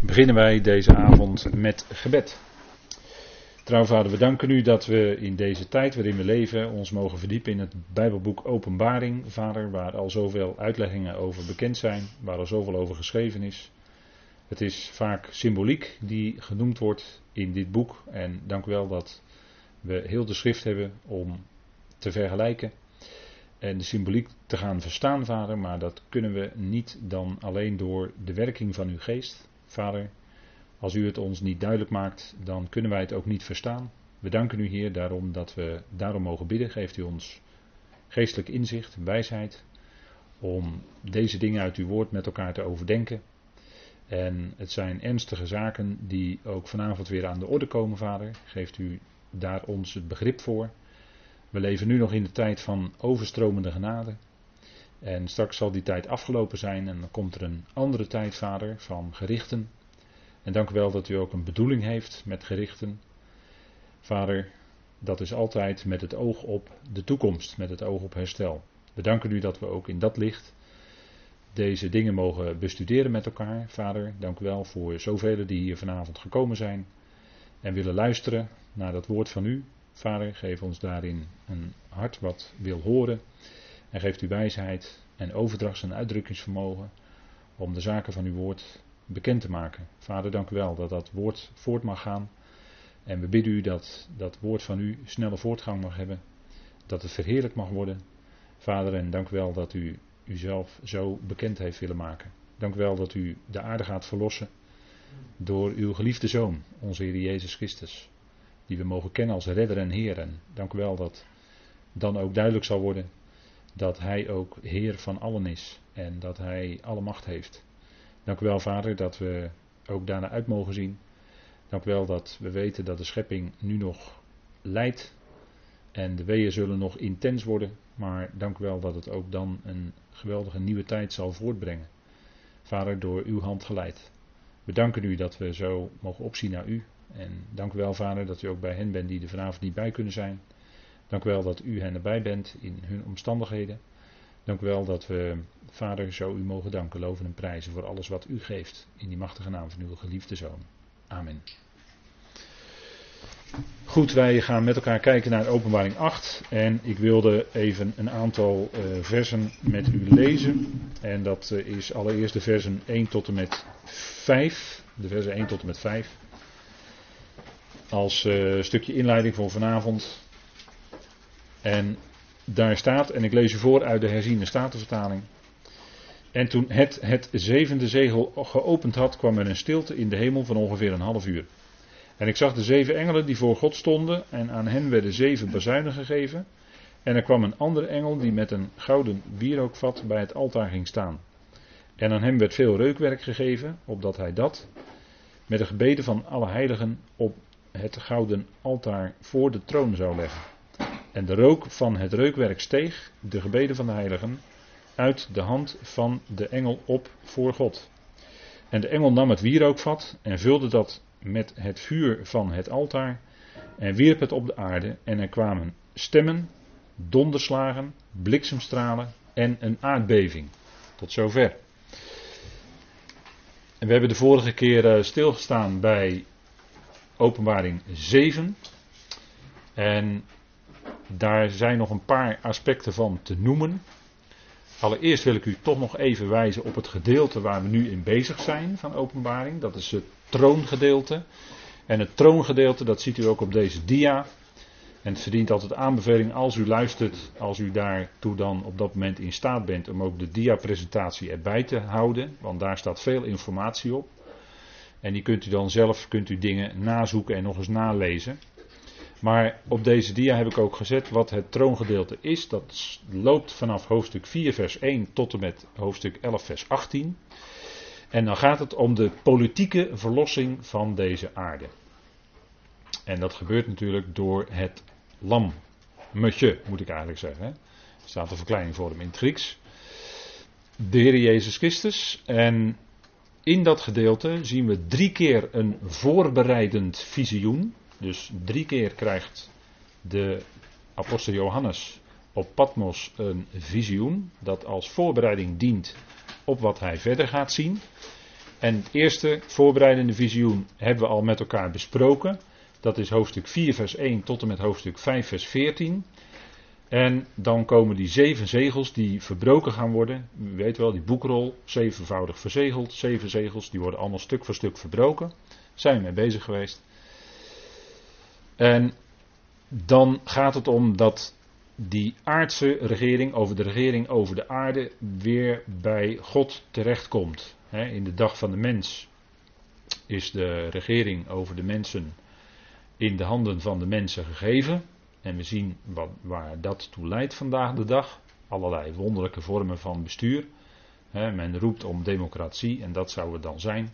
beginnen wij deze avond met gebed. Trouw vader, we danken u dat we in deze tijd waarin we leven ons mogen verdiepen in het Bijbelboek Openbaring, vader, waar al zoveel uitleggingen over bekend zijn, waar al zoveel over geschreven is. Het is vaak symboliek die genoemd wordt in dit boek en dank u wel dat we heel de schrift hebben om te vergelijken en de symboliek te gaan verstaan, vader, maar dat kunnen we niet dan alleen door de werking van uw geest. Vader, als u het ons niet duidelijk maakt, dan kunnen wij het ook niet verstaan. We danken u, Heer, daarom dat we daarom mogen bidden. Geeft u ons geestelijk inzicht, wijsheid, om deze dingen uit uw woord met elkaar te overdenken. En het zijn ernstige zaken die ook vanavond weer aan de orde komen, Vader. Geeft u daar ons het begrip voor. We leven nu nog in de tijd van overstromende genade. En straks zal die tijd afgelopen zijn en dan komt er een andere tijd, Vader, van gerichten. En dank u wel dat u ook een bedoeling heeft met gerichten. Vader, dat is altijd met het oog op de toekomst, met het oog op herstel. We danken u dat we ook in dat licht deze dingen mogen bestuderen met elkaar. Vader, dank u wel voor zoveel die hier vanavond gekomen zijn en willen luisteren naar dat woord van u. Vader, geef ons daarin een hart wat wil horen. En geeft u wijsheid en overdrachts- en uitdrukkingsvermogen om de zaken van uw woord bekend te maken. Vader, dank u wel dat dat woord voort mag gaan. En we bidden u dat dat woord van u snelle voortgang mag hebben. Dat het verheerlijk mag worden. Vader, en dank u wel dat u uzelf zo bekend heeft willen maken. Dank u wel dat u de aarde gaat verlossen door uw geliefde Zoon, onze Heer Jezus Christus die we mogen kennen als redder en heer. En dank u wel dat dan ook duidelijk zal worden dat hij ook heer van allen is en dat hij alle macht heeft. Dank u wel vader dat we ook daarna uit mogen zien. Dank u wel dat we weten dat de schepping nu nog leidt en de weeën zullen nog intens worden, maar dank u wel dat het ook dan een geweldige nieuwe tijd zal voortbrengen. Vader, door uw hand geleid. We danken u dat we zo mogen opzien naar u en dank u wel, vader, dat u ook bij hen bent die er vanavond niet bij kunnen zijn. Dank u wel dat u hen erbij bent in hun omstandigheden. Dank u wel dat we, vader, zo u mogen danken, loven en prijzen voor alles wat u geeft. In die machtige naam van uw geliefde zoon. Amen. Goed, wij gaan met elkaar kijken naar openbaring 8. En ik wilde even een aantal uh, versen met u lezen. En dat uh, is allereerst de versen 1 tot en met 5. De versen 1 tot en met 5 als uh, stukje inleiding voor vanavond. En daar staat, en ik lees u voor uit de herziende statenvertaling. En toen het het zevende zegel geopend had, kwam er een stilte in de hemel van ongeveer een half uur. En ik zag de zeven engelen die voor God stonden, en aan hen werden zeven bazuinen gegeven. En er kwam een andere engel die met een gouden wierookvat bij het altaar ging staan. En aan hem werd veel reukwerk gegeven, opdat hij dat, met de gebeden van alle heiligen, op het gouden altaar voor de troon zou leggen. En de rook van het reukwerk steeg, de gebeden van de heiligen, uit de hand van de engel op voor God. En de engel nam het wierookvat en vulde dat met het vuur van het altaar en wierp het op de aarde en er kwamen stemmen, donderslagen, bliksemstralen en een aardbeving. Tot zover. En we hebben de vorige keer eh, stilgestaan bij Openbaring 7. En daar zijn nog een paar aspecten van te noemen. Allereerst wil ik u toch nog even wijzen op het gedeelte waar we nu in bezig zijn van openbaring. Dat is het troongedeelte. En het troongedeelte, dat ziet u ook op deze dia. En het verdient altijd aanbeveling als u luistert, als u daartoe dan op dat moment in staat bent om ook de dia-presentatie erbij te houden. Want daar staat veel informatie op. En die kunt u dan zelf kunt u dingen nazoeken en nog eens nalezen. Maar op deze dia heb ik ook gezet wat het troongedeelte is. Dat loopt vanaf hoofdstuk 4, vers 1 tot en met hoofdstuk 11, vers 18. En dan gaat het om de politieke verlossing van deze aarde. En dat gebeurt natuurlijk door het lammetje, moet ik eigenlijk zeggen. Er staat een verkleining voor hem in het Grieks. De Heer Jezus Christus. En in dat gedeelte zien we drie keer een voorbereidend visioen. Dus drie keer krijgt de apostel Johannes op Patmos een visioen dat als voorbereiding dient op wat hij verder gaat zien. En het eerste voorbereidende visioen hebben we al met elkaar besproken. Dat is hoofdstuk 4, vers 1 tot en met hoofdstuk 5, vers 14. En dan komen die zeven zegels die verbroken gaan worden. U weet wel, die boekrol, zevenvoudig verzegeld. Zeven zegels, die worden allemaal stuk voor stuk verbroken. Zijn we mee bezig geweest. En dan gaat het om dat die aardse regering, over de regering over de aarde, weer bij God terechtkomt. In de dag van de mens is de regering over de mensen in de handen van de mensen gegeven. En we zien wat, waar dat toe leidt vandaag de dag. Allerlei wonderlijke vormen van bestuur. men roept om democratie en dat zou het dan zijn.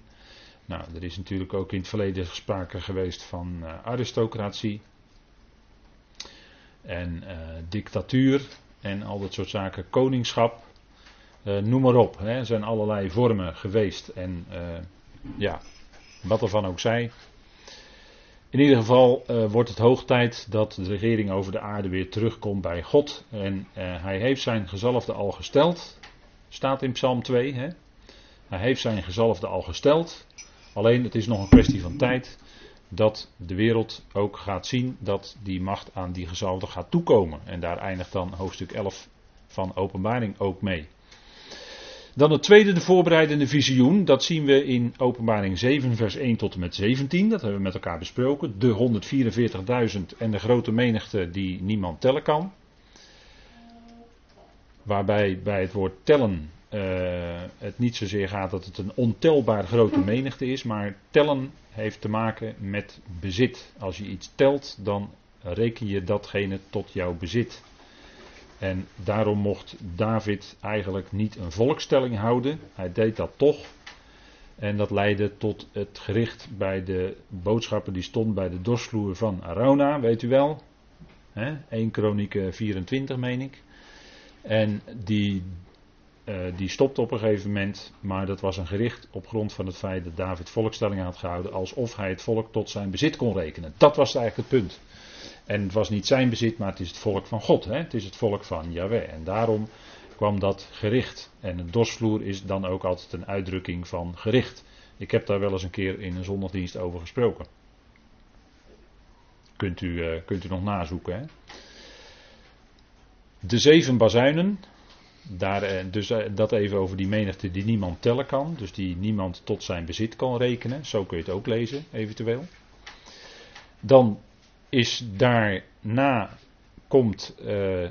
Nou, er is natuurlijk ook in het verleden sprake geweest van uh, aristocratie. En uh, dictatuur en al dat soort zaken. Koningschap. Uh, noem maar op. Er zijn allerlei vormen geweest. En ja, wat ervan ook zij. In ieder geval wordt het hoog tijd dat de regering over de aarde weer terugkomt bij God. En hij heeft zijn gezalfde al gesteld. Staat in Psalm 2. Hè? Hij heeft zijn gezalfde al gesteld. Alleen het is nog een kwestie van tijd dat de wereld ook gaat zien dat die macht aan die gezalfde gaat toekomen. En daar eindigt dan hoofdstuk 11 van Openbaring ook mee. Dan het tweede, de voorbereidende visioen. Dat zien we in Openbaring 7, vers 1 tot en met 17. Dat hebben we met elkaar besproken. De 144.000 en de grote menigte die niemand tellen kan. Waarbij bij het woord tellen uh, het niet zozeer gaat dat het een ontelbaar grote menigte is. Maar tellen heeft te maken met bezit. Als je iets telt, dan reken je datgene tot jouw bezit. En daarom mocht David eigenlijk niet een volkstelling houden. Hij deed dat toch. En dat leidde tot het gericht bij de boodschapper die stond bij de dorsvloer van Arona, weet u wel. He, 1 Kronieken 24 meen ik. En die, uh, die stopte op een gegeven moment, maar dat was een gericht op grond van het feit dat David volkstelling had gehouden, alsof hij het volk tot zijn bezit kon rekenen. Dat was eigenlijk het punt. En het was niet zijn bezit, maar het is het volk van God. Hè? Het is het volk van Yahweh. En daarom kwam dat gericht. En een dorsvloer is dan ook altijd een uitdrukking van gericht. Ik heb daar wel eens een keer in een zondagdienst over gesproken. Kunt u, uh, kunt u nog nazoeken. Hè? De zeven bazuinen. Daar, uh, dus uh, dat even over die menigte die niemand tellen kan. Dus die niemand tot zijn bezit kan rekenen. Zo kun je het ook lezen, eventueel. Dan is daarna komt uh,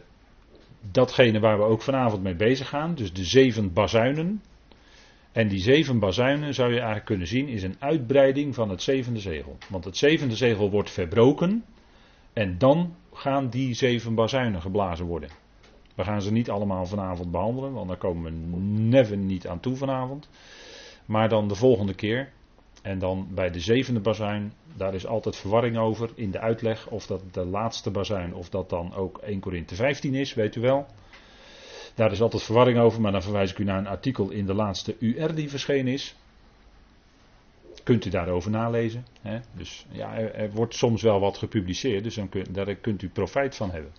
datgene waar we ook vanavond mee bezig gaan. Dus de zeven bazuinen. En die zeven bazuinen zou je eigenlijk kunnen zien is een uitbreiding van het zevende zegel. Want het zevende zegel wordt verbroken. En dan gaan die zeven bazuinen geblazen worden. We gaan ze niet allemaal vanavond behandelen, want daar komen we never niet aan toe vanavond. Maar dan de volgende keer. En dan bij de zevende bazuin, daar is altijd verwarring over in de uitleg. Of dat de laatste bazuin, of dat dan ook 1 Korinthe 15 is, weet u wel. Daar is altijd verwarring over, maar dan verwijs ik u naar een artikel in de laatste UR die verschenen is. Kunt u daarover nalezen. Hè? Dus ja, er, wordt soms wel wat gepubliceerd, dus dan daar kunt u profijt van hebben.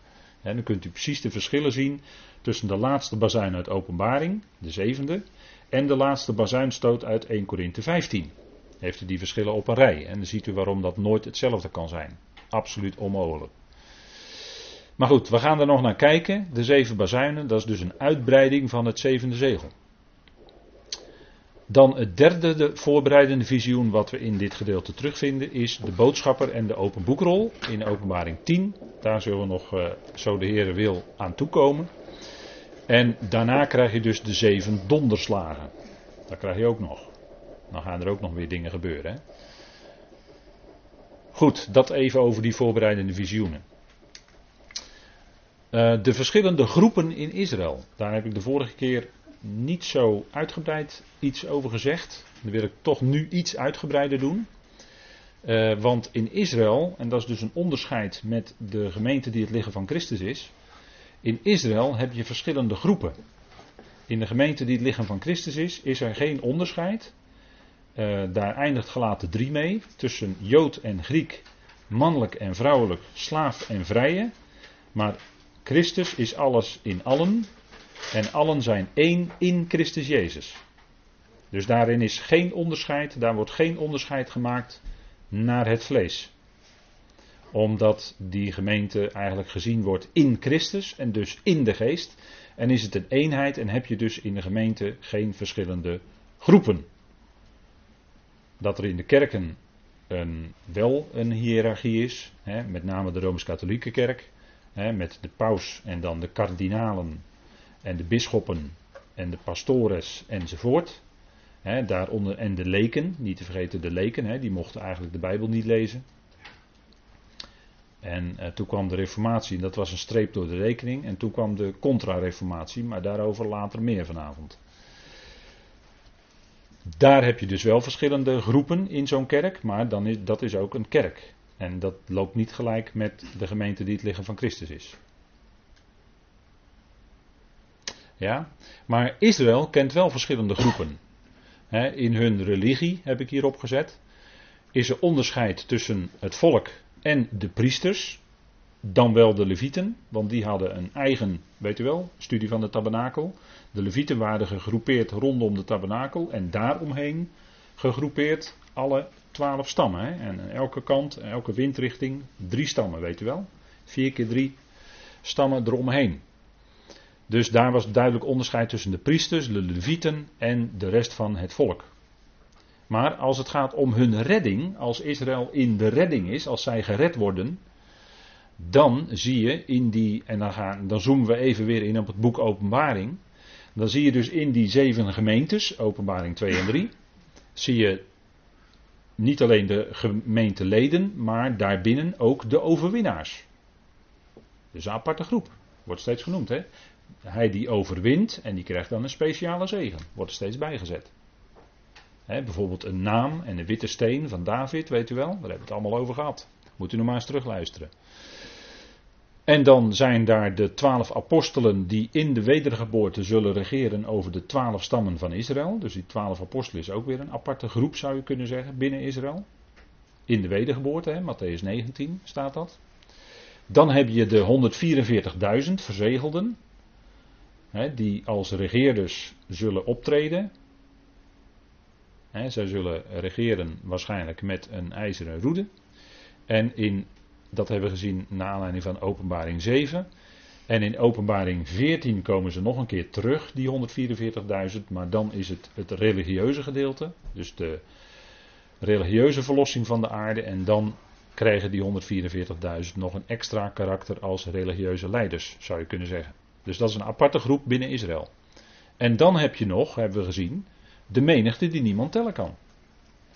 Dan kunt u precies de verschillen zien tussen de laatste bazuin uit openbaring, de zevende, en de laatste bazuinstoot uit 1 Korinthe 15 heeft u die verschillen op een rij. En dan ziet u waarom dat nooit hetzelfde kan zijn. Absoluut onmogelijk. Maar goed, we gaan er nog naar kijken. De zeven bazuinen, dat is dus een uitbreiding van het zevende zegel. Dan het derde de voorbereidende visioen wat we in dit gedeelte terugvinden is de boodschapper en de open boekrol in openbaring 10. Daar zullen we nog, uh, zo de Heer wil, aan toekomen. En daarna krijg je dus de zeven donderslagen. Dat krijg je ook nog. Dan gaan er ook nog weer dingen gebeuren. Hè? Goed, dat even over die voorbereidende visioenen. Uh, de verschillende groepen in Israël. Daar heb ik de vorige keer niet zo uitgebreid iets over gezegd. Dan wil ik toch nu iets uitgebreider doen. Uh, want in Israël, en dat is dus een onderscheid met de gemeente die het liggen van Christus is. In Israël heb je verschillende groepen. In de gemeente die het lichaam van Christus is, is er geen onderscheid. Uh, daar eindigt gelaten 3 mee. Tussen Jood en Griek, mannelijk en vrouwelijk, slaaf en vrije. Maar Christus is alles in allen. En allen zijn één in Christus Jezus. Dus daarin is geen onderscheid, daar wordt geen onderscheid gemaakt naar het vlees. Omdat die gemeente eigenlijk gezien wordt in Christus en dus in de geest. En is het een eenheid en heb je dus in de gemeente geen verschillende groepen. Dat er in de kerken een, wel een hiërarchie is, hè, met name de Rooms-Katholieke kerk, hè, met de paus en dan de kardinalen en de bisschoppen en de pastores enzovoort. Hè, daaronder, en de leken, niet te vergeten de leken, die mochten eigenlijk de Bijbel niet lezen. En eh, toen kwam de Reformatie, en dat was een streep door de rekening. En toen kwam de Contra-Reformatie, maar daarover later meer vanavond. Daar heb je dus wel verschillende groepen in zo'n kerk, maar dan is, dat is ook een kerk. En dat loopt niet gelijk met de gemeente die het lichaam van Christus is. Ja, maar Israël kent wel verschillende groepen. in hun religie, heb ik hierop gezet, is er onderscheid tussen het volk en de priesters. Dan wel de levieten, want die hadden een eigen, weet u wel, studie van de tabernakel. De levieten waren gegroepeerd rondom de tabernakel en daaromheen gegroepeerd alle twaalf stammen. En aan elke kant, elke windrichting, drie stammen, weet u wel. Vier keer drie stammen eromheen. Dus daar was duidelijk onderscheid tussen de priesters, de levieten en de rest van het volk. Maar als het gaat om hun redding, als Israël in de redding is, als zij gered worden, dan zie je in die, en dan, gaan, dan zoomen we even weer in op het boek Openbaring, dan zie je dus in die zeven gemeentes, Openbaring 2 en 3, zie je niet alleen de gemeenteleden, maar daarbinnen ook de overwinnaars. Dus een aparte groep, wordt steeds genoemd. Hè? Hij die overwint en die krijgt dan een speciale zegen, wordt er steeds bijgezet. Bijvoorbeeld een naam en een witte steen van David, weet u wel, daar hebben we het allemaal over gehad. Moet u nog maar eens terugluisteren. En dan zijn daar de twaalf apostelen die in de wedergeboorte zullen regeren over de twaalf stammen van Israël. Dus die twaalf apostelen is ook weer een aparte groep, zou je kunnen zeggen, binnen Israël. In de wedergeboorte, hè, Matthäus 19 staat dat. Dan heb je de 144.000 verzegelden, hè, die als regeerders zullen optreden. Hè, zij zullen regeren waarschijnlijk met een ijzeren roede. En in dat hebben we gezien naar aanleiding van openbaring 7. En in openbaring 14 komen ze nog een keer terug, die 144.000. Maar dan is het het religieuze gedeelte. Dus de religieuze verlossing van de aarde. En dan krijgen die 144.000 nog een extra karakter als religieuze leiders, zou je kunnen zeggen. Dus dat is een aparte groep binnen Israël. En dan heb je nog, hebben we gezien, de menigte die niemand tellen kan.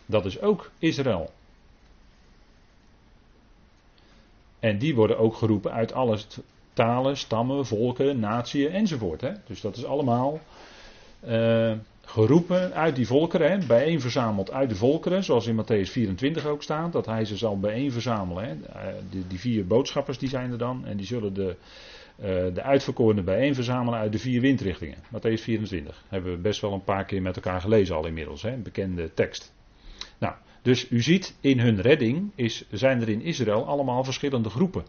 Dat is ook Israël. En die worden ook geroepen uit alle talen, stammen, volken, naties enzovoort. Hè? Dus dat is allemaal uh, geroepen uit die volkeren, hè? bijeen verzameld uit de volkeren, zoals in Matthäus 24 ook staat, dat hij ze zal bijeen verzamelen. Hè? Eh, die, die, vier boodschappers die zijn er dan en die zullen de, de uitverkorenen bijeen verzamelen uit de vier windrichtingen. Matthäus 24 hebben we best wel een paar keer met elkaar gelezen al inmiddels, hè? een bekende tekst. Nou, dus u ziet, in hun redding is, zijn er in Israël allemaal verschillende groepen.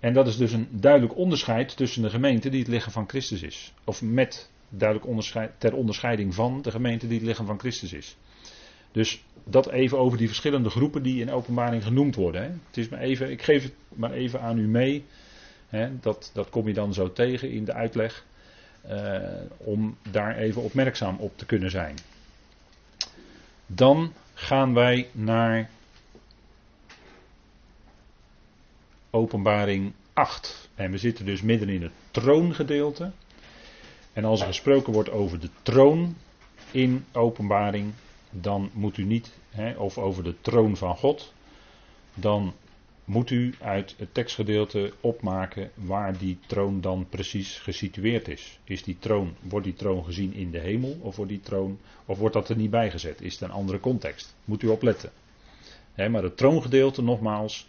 En dat is dus een duidelijk onderscheid tussen de gemeente die het lichaam van Christus is. Of met duidelijk onderscheid, ter onderscheiding van de gemeente die het lichaam van Christus is. Dus dat even over die verschillende groepen die in openbaring genoemd worden. Hè. Het is maar even, ik geef het maar even aan u mee. Dat, dat kom je dan zo tegen in de uitleg. Uh, om daar even opmerkzaam op te kunnen zijn. Dan gaan wij naar Openbaring 8. En we zitten dus midden in het troongedeelte. En als er gesproken wordt over de troon in Openbaring, dan moet u niet, of over de troon van God, dan moet u uit het tekstgedeelte opmaken waar die troon dan precies gesitueerd is. Is die troon, wordt die troon gezien in de hemel of wordt die troon, of wordt dat er niet bijgezet? Is het een andere context? Moet u opletten. maar het troongedeelte, nogmaals,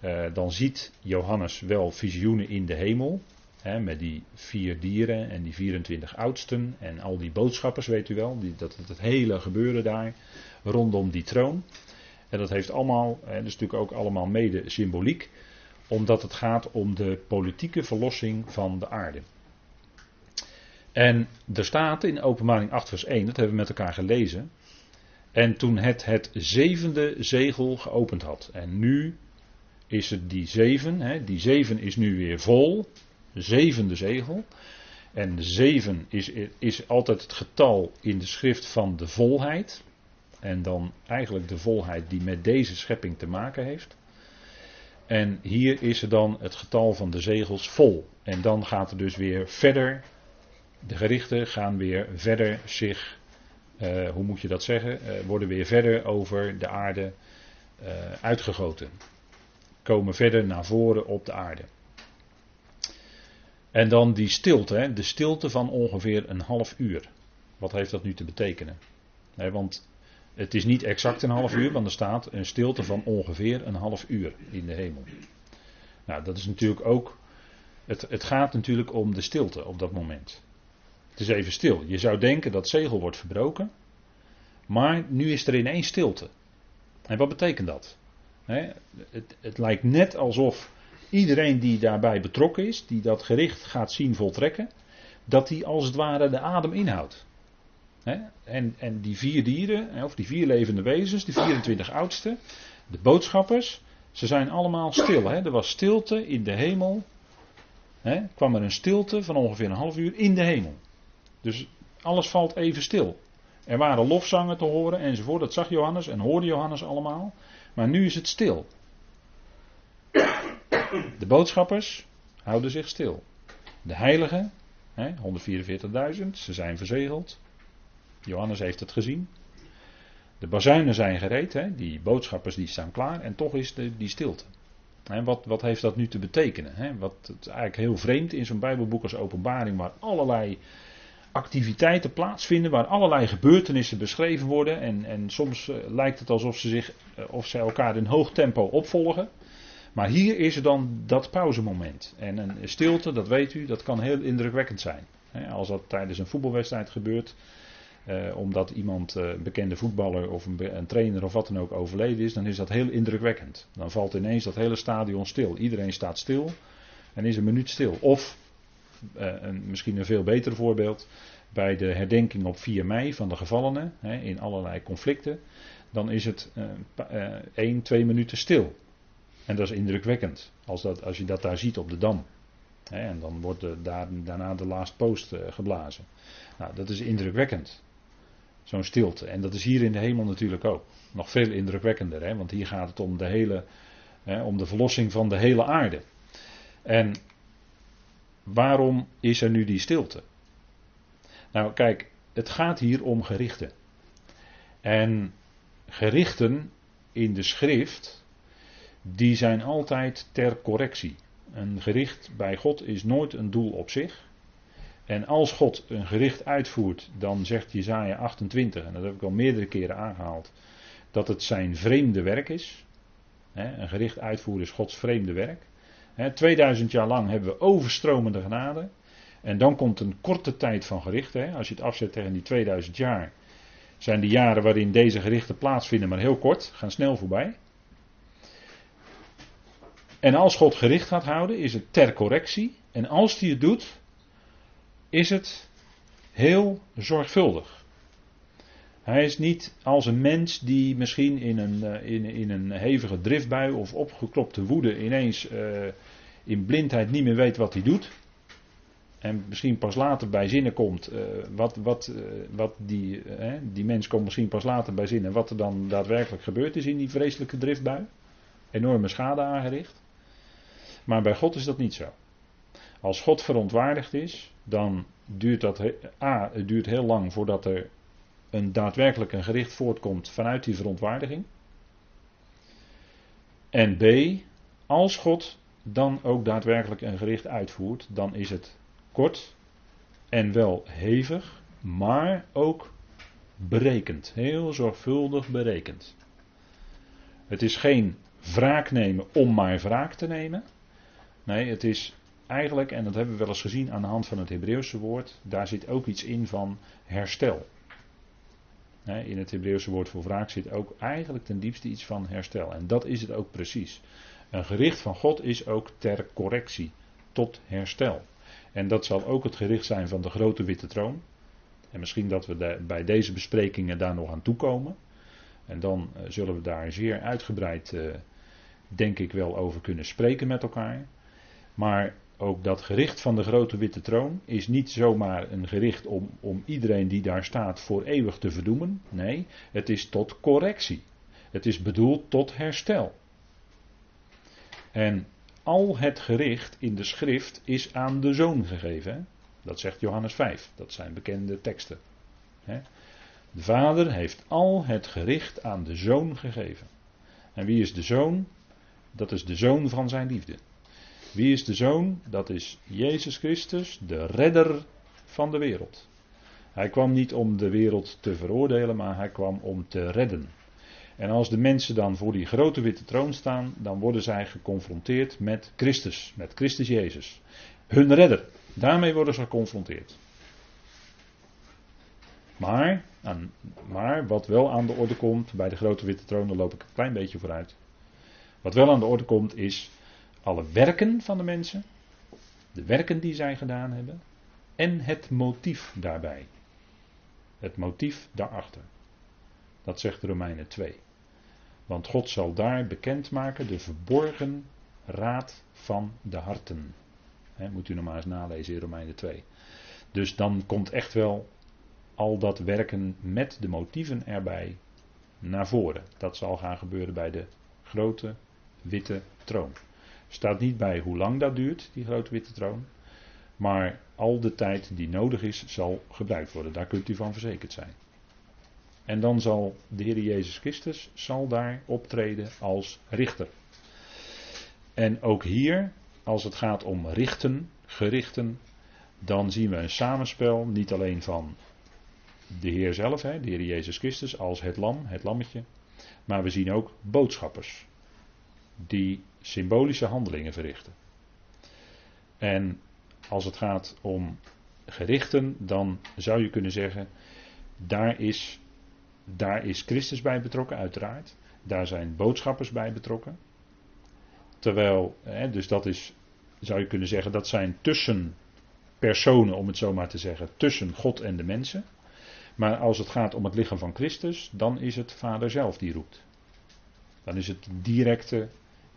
eh, dan ziet Johannes wel visioenen in de hemel. met die vier dieren en die 24 oudsten en al die boodschappers, weet u wel. Die, dat het hele gebeuren daar rondom die troon. En dat heeft allemaal, dat is natuurlijk ook allemaal mede symboliek, omdat het gaat om de politieke verlossing van de aarde. En er staat in openbaring 8 vers 1, dat hebben we met elkaar gelezen. En toen het het zevende zegel geopend had. En nu is het die zeven, hè, die zeven is nu weer vol. Zevende zegel. En zeven is, is altijd het getal in de schrift van de volheid. En dan eigenlijk de volheid die met deze schepping te maken heeft. En hier is er dan het getal van de zegels vol. En dan gaat er dus weer verder. De gerichten gaan weer verder zich, uh, hoe moet je dat zeggen, uh, worden weer verder over de aarde uh, uitgegoten. Komen verder naar voren op de aarde. En dan die stilte, hè, de stilte van ongeveer een half uur. Wat heeft dat nu te betekenen? Want het is niet exact een half uur, want er staat een stilte van ongeveer een half uur in de hemel. Nou, dat is natuurlijk ook. Het, het gaat natuurlijk om de stilte op dat moment. Het is even stil. Je zou denken dat zegel wordt verbroken, maar nu is er ineens stilte. En wat betekent dat? het, het lijkt net alsof iedereen die daarbij betrokken is, die dat gericht gaat zien voltrekken, dat die als het ware de adem inhoudt. En, en die vier dieren, of die vier levende wezens, de 24 oudsten, de boodschappers, ze zijn allemaal stil. Er was stilte in de hemel. He, kwam er een stilte van ongeveer een half uur in de hemel. Dus alles valt even stil. Er waren lofzangen te horen enzovoort. Dat zag Johannes en hoorde Johannes allemaal. Maar nu is het stil. De boodschappers houden zich stil. De heiligen, 144.000, ze zijn verzegeld. Johannes heeft het gezien. De bazuinen zijn gereed, hè? die boodschappers die staan klaar en toch is de, die stilte. Wat, wat heeft dat nu te betekenen? Hè? Wat het eigenlijk heel vreemd in zo'n Bijbelboek als Openbaring, waar allerlei activiteiten plaatsvinden, waar allerlei gebeurtenissen beschreven worden. En, en soms uh, lijkt het alsof ze, zich, uh, of ze elkaar in hoog tempo opvolgen. Maar hier is er dan dat pauzemoment. En een stilte, dat weet u, dat kan heel indrukwekkend zijn. Als dat tijdens een voetbalwedstrijd gebeurt, eh, omdat iemand, eh, een bekende voetballer of een, een, trainer of wat dan ook overleden is, dan is dat heel indrukwekkend. Dan valt ineens dat hele stadion stil. Iedereen staat stil en is een minuut stil. Of, eh, een, misschien een veel beter voorbeeld, bij de herdenking op 4 mei van de gevallenen hè, in allerlei conflicten, dan is het 1, 2 minuten stil. En dat is indrukwekkend als, dat, als je dat daar ziet op de dam. En dan wordt daarna de last post geblazen. Nou, dat is indrukwekkend. Zo'n stilte. En dat is hier in de hemel natuurlijk ook. Nog veel indrukwekkender, hè? want hier gaat het om de hele, hè, om de verlossing van de hele aarde. En waarom is er nu die stilte? Nou, kijk, het gaat hier om gerichten. En gerichten in de schrift, die zijn altijd ter correctie. Een gericht bij God is nooit een doel op zich. En als God een gericht uitvoert, dan zegt Jezaja 28, en dat heb ik al meerdere keren aangehaald, dat het zijn vreemde werk is. Een gericht uitvoeren is Gods vreemde werk. 2000 jaar lang hebben we overstromende genade. En dan komt een korte tijd van gerichten. Als je het afzet tegen die 2000 jaar, zijn de jaren waarin deze gerichten plaatsvinden maar heel kort, gaan snel voorbij. En als God gericht gaat houden, is het ter correctie. En als hij het doet, is het heel zorgvuldig. Hij is niet als een mens die misschien in een, eh, in, in een hevige driftbui of opgeklopte woede ineens uh, in blindheid niet meer weet wat hij doet. En misschien pas later bij zinnen komt uh, wat, wat, wat die, die mens komt misschien pas later bij zinnen wat er dan daadwerkelijk gebeurd is in die vreselijke driftbui. Enorme schade aangericht. Maar bij God is dat niet zo. Als God verontwaardigd is, dan duurt dat A, het duurt heel lang voordat er een daadwerkelijk een gericht voortkomt vanuit die verontwaardiging. En B, als God dan ook daadwerkelijk een gericht uitvoert, dan is het kort en wel hevig, maar ook berekend. Heel zorgvuldig berekend. Het is geen wraak nemen om maar wraak te nemen. Nee, het is eigenlijk, en dat hebben we wel eens gezien aan de hand van het Hebreeuwse woord, daar zit ook iets in van herstel. In het Hebreeuwse woord voor wraak zit ook eigenlijk ten diepste iets van herstel. En dat is het ook precies. Een gericht van God is ook ter correctie, tot herstel. En dat zal ook het gericht zijn van de grote witte troon. En misschien dat we bij deze besprekingen daar nog aan toekomen. En dan eh, zullen we daar zeer uitgebreid, uh, denk ik wel, over kunnen spreken met elkaar. Maar ook dat gericht van de grote witte troon is niet zomaar een gericht om, om iedereen die daar staat voor eeuwig te verdoemen. Nee, het is tot correctie. Het is bedoeld tot herstel. En al het gericht in de schrift is aan de zoon gegeven. Dat zegt Johannes 5. Dat zijn bekende teksten. De vader heeft al het gericht aan de zoon gegeven. En wie is de zoon? Dat is de zoon van zijn liefde. Wie is de zoon? Dat is Jezus Christus, de redder van de wereld. Hij kwam niet om de wereld te veroordelen, maar hij kwam om te redden. En als de mensen dan voor die grote witte troon staan, dan worden zij geconfronteerd met Christus, met Christus Jezus. Hun redder. Daarmee worden ze geconfronteerd. Maar, maar wat wel aan de orde komt bij de grote witte troon, daar loop ik een klein beetje vooruit. Wat wel aan de orde komt is alle werken van de mensen, de werken die zij gedaan hebben en het motief daarbij. Het motief daarachter. Dat zegt Romeinen 2. Want God zal daar bekendmaken de verborgen raad van de harten. moet u nog maar eens nalezen in Romeinen 2. Dus dan komt echt wel al dat werken met de motieven erbij naar voren. Dat zal gaan gebeuren bij de grote witte troon. Staat niet bij hoe lang dat duurt, die grote witte troon. Maar al de tijd die nodig is, zal gebruikt worden. Daar kunt u van verzekerd zijn. En dan zal de Heer Jezus Christus zal daar optreden als richter. En ook hier, als het gaat om richten, gerichten, dan zien we een samenspel, niet alleen van de Heer zelf, hè, de Heer Jezus Christus, als het lam, het lammetje, maar we zien ook boodschappers, die symbolische handelingen verrichten. En als het gaat om gerichten, dan zou je kunnen zeggen, daar is daar is Christus bij betrokken, uiteraard. Daar zijn boodschappers bij betrokken. Terwijl, hè, dus dat is, zou je kunnen zeggen, dat zijn tussen personen, om het zo maar te zeggen, tussen God en de mensen. Maar als het gaat om het lichaam van Christus, dan is het Vader zelf die roept. Dan is het directe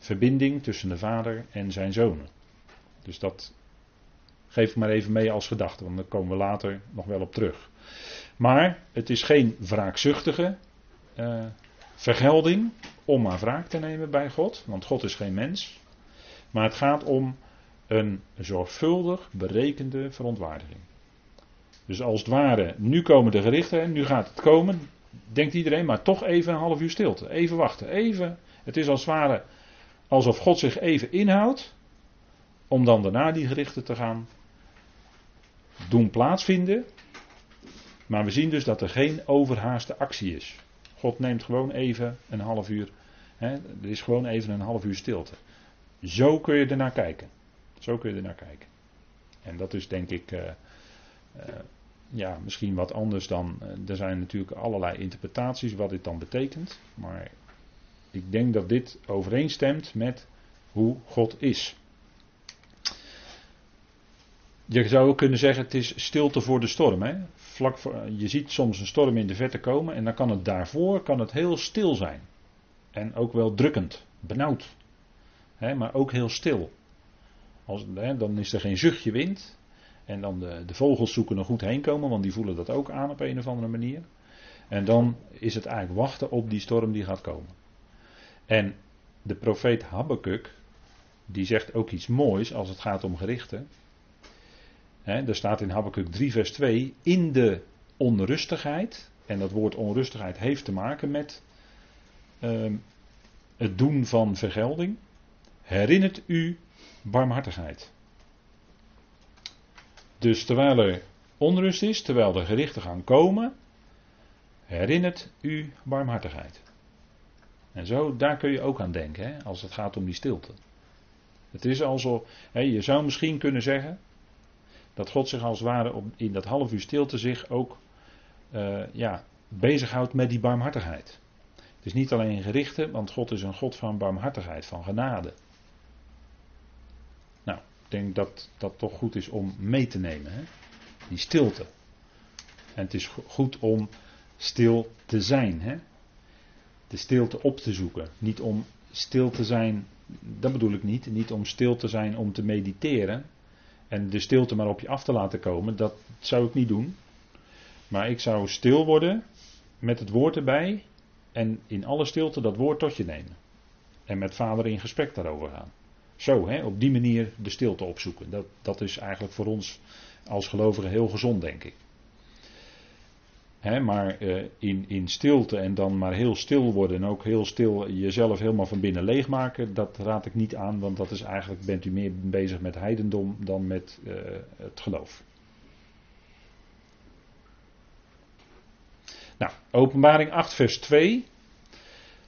verbinding tussen de Vader en zijn zonen. Dus dat geef ik maar even mee als gedachte, want daar komen we later nog wel op terug. Maar het is geen wraakzuchtige uh, vergelding om maar wraak te nemen bij God, want God is geen mens. Maar het gaat om een zorgvuldig berekende verontwaardiging. Dus als het ware, nu komen de gerichten, nu gaat het komen, denkt iedereen, maar toch even een half uur stilte, even wachten, even. Het is als het ware alsof God zich even inhoudt, om dan daarna die gerichten te gaan doen plaatsvinden. Maar we zien dus dat er geen overhaaste actie is. God neemt gewoon even een half uur. Hè, er is gewoon even een half uur stilte. Zo kun je ernaar kijken. Zo kun je ernaar kijken. En dat is denk ik. Uh, uh, ja, misschien wat anders dan. Uh, er zijn natuurlijk allerlei interpretaties wat dit dan betekent. Maar ik denk dat dit overeenstemt met hoe God is. Je zou ook kunnen zeggen: het is stilte voor de storm. Hè? Vlak je ziet soms een storm in de verte komen en dan kan het daarvoor kan het heel stil zijn. En ook wel drukkend, benauwd. Hè, maar ook heel stil. Als, hè, dan is er geen zuchtje wind. En dan de, de vogels zoeken er goed heen komen, want die voelen dat ook aan op een of andere manier. En dan is het eigenlijk wachten op die storm die gaat komen. En de profeet Habakkuk, die zegt ook iets moois als het gaat om gerichten. Er staat in Habakkuk 3 vers 2, in de onrustigheid, en dat woord onrustigheid heeft te maken met uh, het doen van vergelding, herinnert u barmhartigheid. Dus terwijl er onrust is, terwijl er gerichten gaan komen, herinnert u barmhartigheid. En zo, daar kun je ook aan denken, hè, als het gaat om die stilte. Het is alsof, hè, je zou misschien kunnen zeggen, dat God zich als het ware op, in dat half uur stilte zich ook uh, ja, bezighoudt met die barmhartigheid. Het is niet alleen gerichten, want God is een God van barmhartigheid, van genade. Nou, ik denk dat dat toch goed is om mee te nemen. Hè? Die stilte. En het is goed om stil te zijn. Hè? De stilte op te zoeken. Niet om stil te zijn, dat bedoel ik niet. Niet om stil te zijn om te mediteren. En de stilte maar op je af te laten komen. Dat zou ik niet doen. Maar ik zou stil worden met het woord erbij. En in alle stilte dat woord tot je nemen. En met vader in gesprek daarover gaan. Zo, hè, op die manier de stilte opzoeken. Dat, dat is eigenlijk voor ons als gelovigen heel gezond, denk ik. Maar uh, in, in stilte en dan maar heel stil worden en ook heel stil jezelf helemaal van binnen leegmaken, dat raad ik niet aan, want dat is eigenlijk, bent u meer bezig met heidendom dan met uh, het geloof. Nou, openbaring 8 vers 2.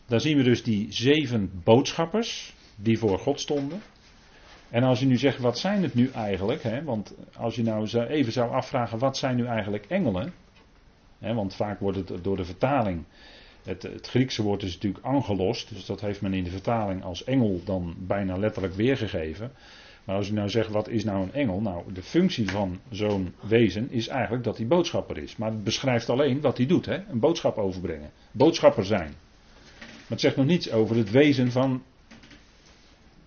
Daar zien we dus die zeven boodschappers die voor God stonden. En als je nu zegt, wat zijn het nu eigenlijk? Hè? Want als je nou even zou afvragen, wat zijn nu eigenlijk engelen? Want vaak wordt het door de vertaling, het, het, Griekse woord is natuurlijk angelos, dus dat heeft men in de vertaling als engel dan bijna letterlijk weergegeven. Maar als je nou zegt, wat is nou een engel? Nou, de functie van zo'n wezen is eigenlijk dat hij boodschapper is. Maar het beschrijft alleen wat hij doet, hè? een boodschap overbrengen. Boodschapper zijn. Maar het zegt nog niets over het wezen van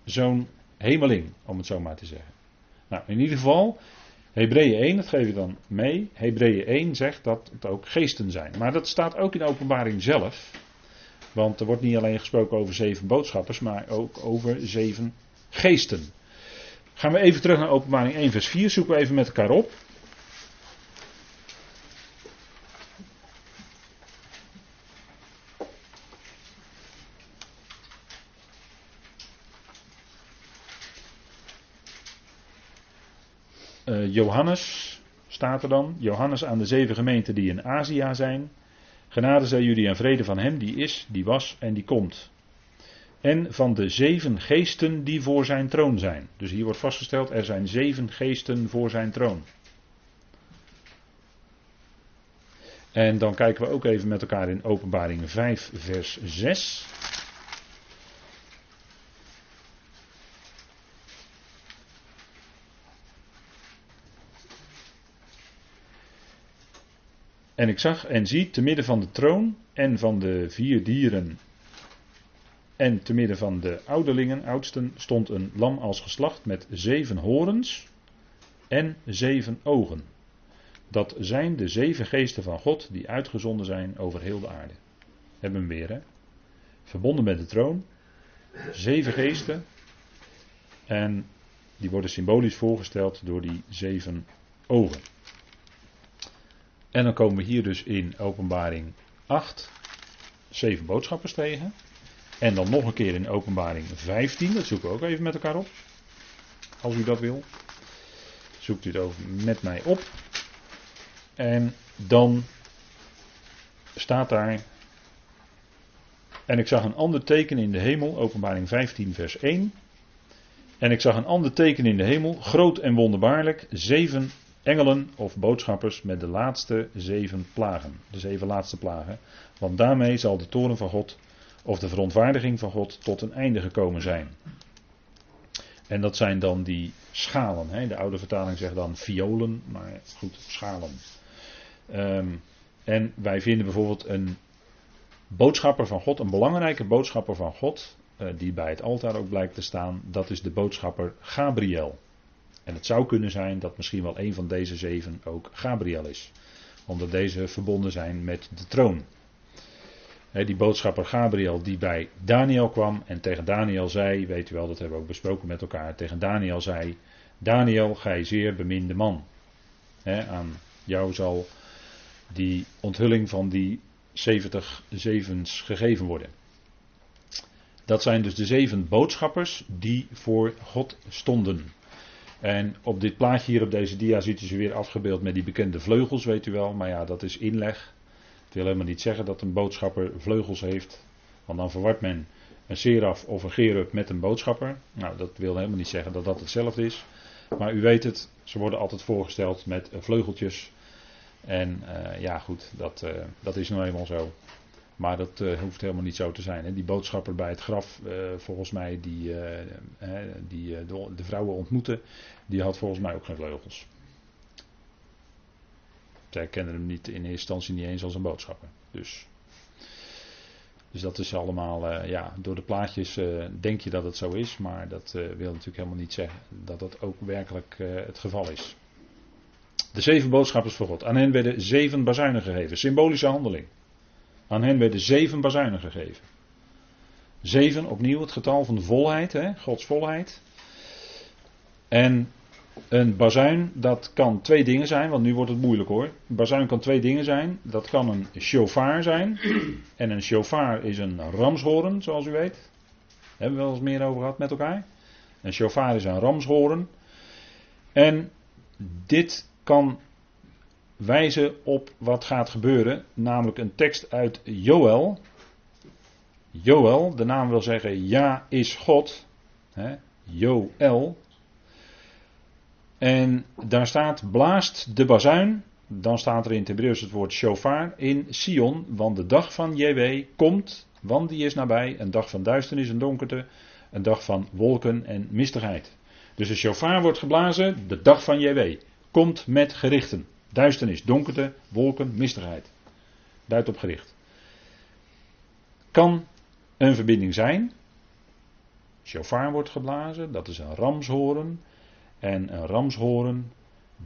zo'n hemeling, om het zo maar te zeggen. Nou, in ieder geval, Hebreeën 1, dat geef je dan mee. Hebreeën 1 zegt dat het ook geesten zijn. Maar dat staat ook in de openbaring zelf. Want er wordt niet alleen gesproken over zeven boodschappers, maar ook over zeven geesten. Gaan we even terug naar openbaring 1 vers 4, zoeken we even met elkaar op. Johannes staat er dan. Johannes aan de zeven gemeenten die in Azië zijn. Genade zij jullie en vrede van hem die is, die was en die komt. En van de zeven geesten die voor zijn troon zijn. Dus hier wordt vastgesteld, er zijn zeven geesten voor zijn troon. En dan kijken we ook even met elkaar in Openbaring 5, vers 6. En ik zag en zie te midden van de troon en van de vier dieren en te midden van de ouderlingen, oudsten, stond een lam als geslacht met zeven horens en zeven ogen. Dat zijn de zeven geesten van God die uitgezonden zijn over heel de aarde. Hebben we weer, hè? Verbonden met de troon. Zeven geesten. En die worden symbolisch voorgesteld door die zeven ogen. En dan komen we hier dus in openbaring 8 zeven boodschappers tegen. En dan nog een keer in openbaring 15, dat zoeken we ook even met elkaar op. Als u dat wil. Zoekt u het over met mij op. En dan staat daar. En ik zag een ander teken in de hemel, openbaring 15, vers 1. En ik zag een ander teken in de hemel, groot en wonderbaarlijk, zeven engelen of boodschappers met de laatste zeven plagen. De zeven laatste plagen. Want daarmee zal de toren van God of de verontwaardiging van God tot een einde gekomen zijn. En dat zijn dan die schalen. Hè? De oude vertaling zegt dan violen, maar goed, schalen. Um, en wij vinden bijvoorbeeld een boodschapper van God, een belangrijke boodschapper van God, uh, die bij het altaar ook blijkt te staan, dat is de boodschapper Gabriel. En het zou kunnen zijn dat misschien wel een van deze zeven ook Gabriel is. Omdat deze verbonden zijn met de troon. die boodschapper Gabriel die bij Daniel kwam en tegen Daniel zei, weet u wel, dat hebben we ook besproken met elkaar, tegen Daniel zei, Daniel, gij zeer beminde man. aan jou zal die onthulling van die 70 zevens gegeven worden. Dat zijn dus de zeven boodschappers die voor God stonden. En op dit plaatje hier op deze dia ziet u ze weer afgebeeld met die bekende vleugels, weet u wel. Maar ja, dat is inleg. Het wil helemaal niet zeggen dat een boodschapper vleugels heeft. Want dan verwart men een seraf of een gerub met een boodschapper. Nou, dat wil helemaal niet zeggen dat dat hetzelfde is. Maar u weet het, ze worden altijd voorgesteld met vleugeltjes. En uh, ja, goed, dat, uh, dat is nou eenmaal zo. Maar dat uh, hoeft helemaal niet zo te zijn. Hè. Die boodschapper bij het graf, uh, volgens mij, die, uh, die de, de, vrouwen ontmoette, die had volgens mij ook geen vleugels. Zij kenden hem niet in eerste instantie niet eens als een boodschapper. Dus, dus dat is allemaal, ja, door de plaatjes denk je dat het zo is, maar dat wil natuurlijk helemaal niet zeggen dat dat ook werkelijk het geval is. De zeven boodschappers van God. Aan hen werden zeven bazuinen gegeven. Symbolische handeling. Aan hen werden zeven bazuinen gegeven. Zeven, opnieuw het getal van de volheid, hè, Gods volheid. En een bazuin, dat kan twee dingen zijn, want nu wordt het moeilijk hoor. Een bazuin kan twee dingen zijn. Dat kan een shofar zijn. En een shofar is een ramshoorn, zoals u weet. Hebben we wel eens meer over gehad met elkaar. Een shofar is een ramshoorn. En dit kan wijzen op wat gaat gebeuren, namelijk een tekst uit Joel. Joel, de naam wil zeggen ja is God. Hè, Joel. En daar staat blaast de bazuin. Dan staat er in het Hebreeuws het woord shofar in Sion. Want de dag van JW komt, want die is nabij. Een dag van duisternis en donkerte. Een dag van wolken en mistigheid. Dus de shofar wordt geblazen, de dag van JW. Komt met gerichten. Duisternis, donkerte, wolken, mistigheid. Duidt op gericht. Kan een verbinding zijn. Shofar wordt geblazen, dat is een ramshoren. En een ramshoren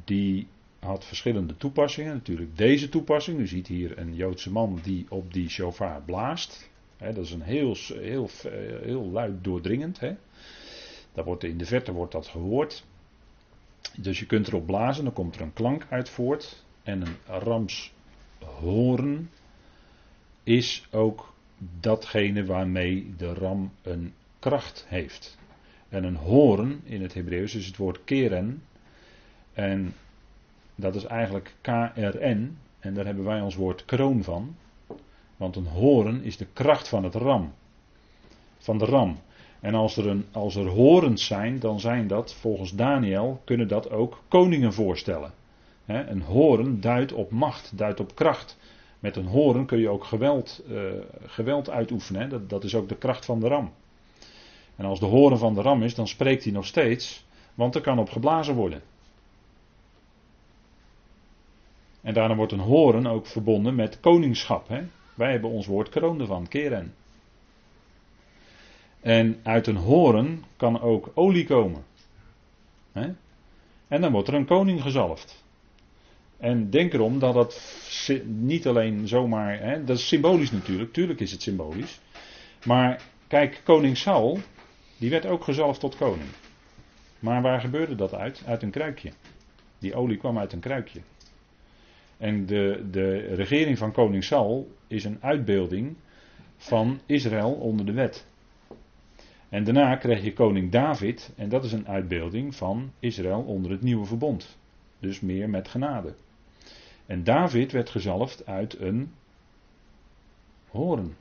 die had verschillende toepassingen. Natuurlijk deze toepassing. U ziet hier een Joodse man die op die shofar blaast. dat is een heel, heel, heel luid doordringend. He. Daar wordt, in de verte wordt dat gehoord. Dus je kunt erop blazen, dan komt er een klank uit voort. En een ramshoorn is ook datgene waarmee de ram een kracht heeft. En een hoorn in het Hebreeuws is het woord keren. En dat is eigenlijk KRN. En daar hebben wij ons woord kroon van. Want een hoorn is de kracht van het ram. Van de ram. En als er, een, als er horens zijn, dan zijn dat, volgens Daniel, kunnen dat ook koningen voorstellen. een horen duidt op macht, duidt op kracht. Met een horen kun je ook geweld, uh, geweld uitoefenen. Dat, dat is ook de kracht van de ram. En als de horen van de ram is, dan spreekt hij nog steeds, want er kan op geblazen worden. En daarna wordt een horen ook verbonden met koningschap. Wij hebben ons woord kroon ervan, keren. En uit een horen kan ook olie komen. En dan wordt er een koning gezalfd. En denk erom dat dat niet alleen zomaar. dat is symbolisch natuurlijk, tuurlijk is het symbolisch. Maar kijk, koning Saul, die werd ook gezalfd tot koning. Maar waar gebeurde dat uit? Uit een kruikje. Die olie kwam uit een kruikje. En de, de regering van koning Saul is een uitbeelding van Israël onder de wet. En daarna krijg je koning David, en dat is een uitbeelding van Israël onder het nieuwe verbond. Dus meer met genade. En David werd gezalfd uit een horen.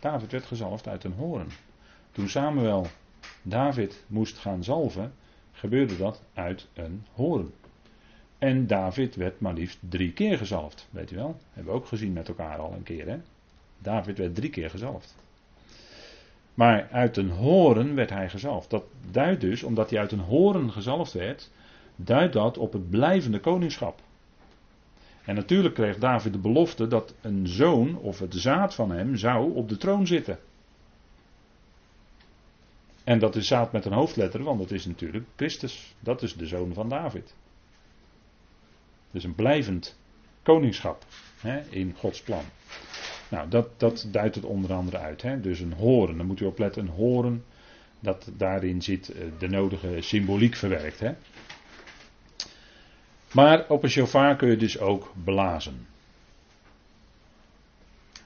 David werd gezalfd uit een horen. Toen Samuel David moest gaan zalven, gebeurde dat uit een horen. En David werd maar liefst drie keer gezalfd. Weet u wel? Hebben we ook gezien met elkaar al een keer. Hè? David werd drie keer gezalfd. Maar uit een horen werd hij gezalfd. Dat duidt dus, omdat hij uit een horen gezalfd werd, duidt dat op het blijvende koningschap. En natuurlijk kreeg David de belofte dat een zoon of het zaad van hem zou op de troon zitten. En dat is zaad met een hoofdletter, want dat is natuurlijk Christus. Dat is de zoon van David. Dus een blijvend koningschap hè, in Gods plan. Nou, dat, dat duidt het onder andere uit. Hè? Dus een horen, dan moet u opletten, een horen, dat daarin zit eh, de nodige symboliek verwerkt. Hè? Maar op een shofar kun je dus ook blazen.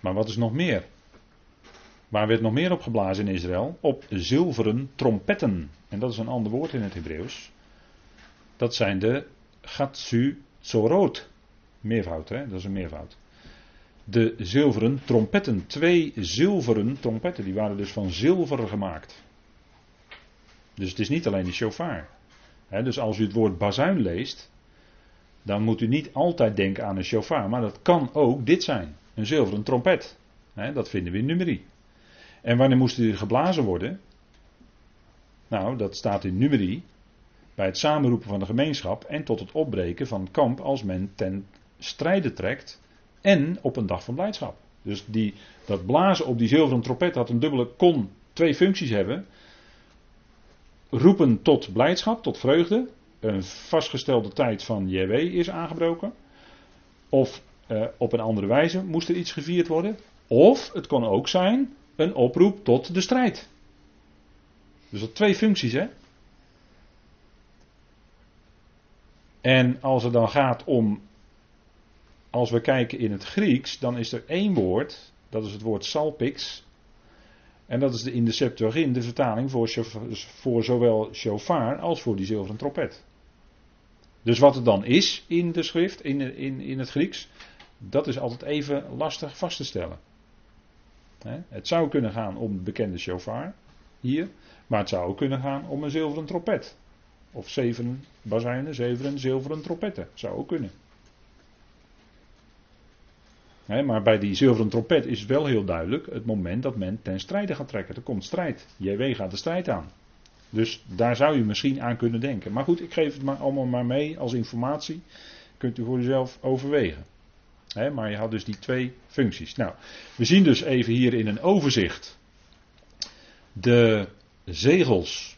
Maar wat is nog meer? Waar werd nog meer op geblazen in Israël? Op zilveren trompetten. En dat is een ander woord in het Hebreeuws. Dat zijn de Gatsu Tzorot. Meervoud, hè? Dat is een meervoud de zilveren trompetten. Twee zilveren trompetten, die waren dus van zilver gemaakt. Dus het is niet alleen de shofar. dus als u het woord bazuin leest, dan moet u niet altijd denken aan een shofar, maar dat kan ook dit zijn: een zilveren trompet. dat vinden we in nummerie. En wanneer moesten die geblazen worden? Nou, dat staat in nummerie. Bij het samenroepen van de gemeenschap en tot het opbreken van het kamp als men ten strijde trekt. En op een dag van blijdschap. Dus die, dat blazen op die zilveren trompet had een dubbele, kon twee functies hebben. Roepen tot blijdschap, tot vreugde. Een vastgestelde tijd van JW is aangebroken. Of uh, op een andere wijze moest er iets gevierd worden. Of het kon ook zijn een oproep tot de strijd. Dus dat twee functies, hè? En als het dan gaat om, als we kijken in het Grieks, dan is er één woord, dat is het woord salpix. En dat is de, in de Septuagint de vertaling voor, voor zowel shofar als voor die zilveren trompet. Dus wat het dan is in de schrift, in, in, in het Grieks, dat is altijd even lastig vast te stellen. Het zou kunnen gaan om de bekende shofar, hier, maar het zou ook kunnen gaan om een zilveren trompet. Of zeven bazuinen, zeven zilveren trompetten. Zou ook kunnen. Maar bij die zilveren trompet is wel heel duidelijk het moment dat men ten strijde gaat trekken. Er komt strijd. JW gaat de strijd aan. Dus daar zou je misschien aan kunnen denken. Maar goed, ik geef het maar allemaal maar mee als informatie. Kunt u voor uzelf overwegen. maar je had dus die twee functies. Nou, we zien dus even hier in een overzicht de zegels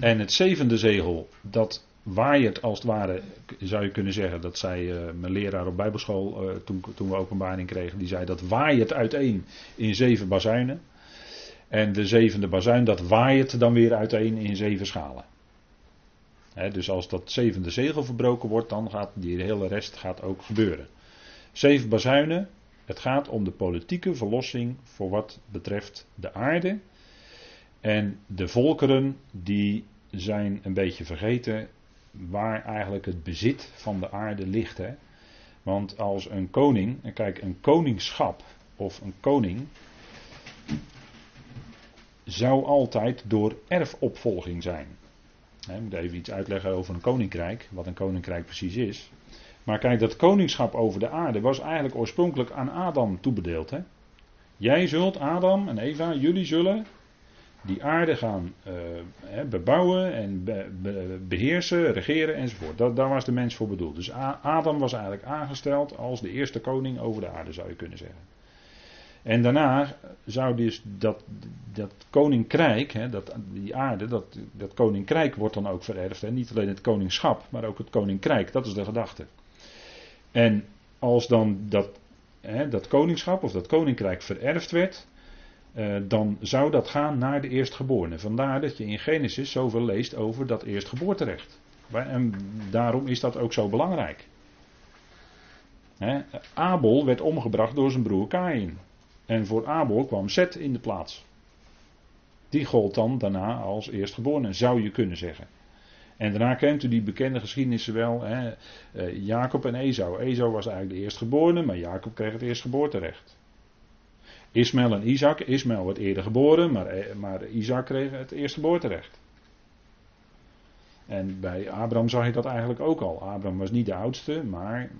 en het zevende zegel, dat waait als het ware, zou je kunnen zeggen, dat zei uh, mijn leraar op bijbelschool uh, toen, toen we openbaring kregen, die zei dat waait uiteen in zeven bazuinen. En de zevende bazuin, dat waait dan weer uiteen in zeven schalen. dus als dat zevende zegel verbroken wordt, dan gaat die hele rest gaat ook gebeuren. Zeven bazuinen, het gaat om de politieke verlossing voor wat betreft de aarde en de volkeren die zijn een beetje vergeten waar eigenlijk het bezit van de aarde ligt. Hè? Want als een koning, kijk, een koningschap of een koning zou altijd door erfopvolging zijn. Ik moet even iets uitleggen over een koninkrijk, wat een koninkrijk precies is. Maar kijk, dat koningschap over de aarde was eigenlijk oorspronkelijk aan Adam toebedeeld. Hè? Jij zult, Adam en Eva, jullie zullen die aarde gaan uh, bebouwen en beheersen, regeren enzovoort. Dat, daar was de mens voor bedoeld. Dus Adam was eigenlijk aangesteld als de eerste koning over de aarde, zou je kunnen zeggen. En daarna zou dus dat, dat koninkrijk, hè, dat, die aarde, dat, dat koninkrijk wordt dan ook vererfd. Niet alleen het koningschap, maar ook het koninkrijk. Dat is de gedachte. En als dan dat, hè, dat koningschap of dat koninkrijk vererfd werd, eh, dan zou dat gaan naar de eerstgeborene. Vandaar dat je in Genesis zoveel leest over dat eerstgeboorterecht. En daarom is dat ook zo belangrijk. Abel werd omgebracht door zijn broer Kain. En voor Abel kwam Seth in de plaats. Die gold dan daarna als eerstgeborene, zou je kunnen zeggen. En daarna kent u die bekende geschiedenissen wel. Hè, eh, Jacob en Esau. Esau was eigenlijk de eerstgeborene, maar Jacob kreeg het eerstgeboorterecht. Ismaël en Isaac. Ismaël werd eerder geboren, maar, eh, maar Isaac kreeg het eerste geboorterecht. En bij Abraham zag je dat eigenlijk ook al. Abraham was niet de oudste, maar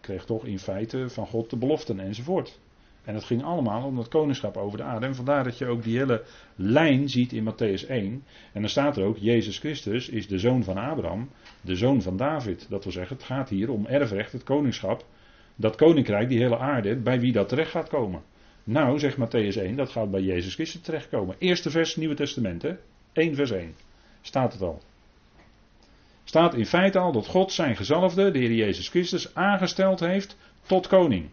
kreeg toch in feite van God de beloften enzovoort. En het ging allemaal om dat koningschap over de aarde. En vandaar dat je ook die hele lijn ziet in Matthäus 1. En dan staat er ook, Jezus Christus is de zoon van Abraham, de zoon van David. Dat wil zeggen, het gaat hier om erfrecht, het koningschap. Dat koninkrijk, die hele aarde, bij wie dat terecht gaat komen. Nou, zegt Matthäus 1, dat gaat bij Jezus Christus terechtkomen. Eerste vers, Nieuwe Testament, hè? 1 vers 1. Staat het al. Staat in feite al dat God zijn gezalfde, de Heer Jezus Christus, aangesteld heeft tot koning.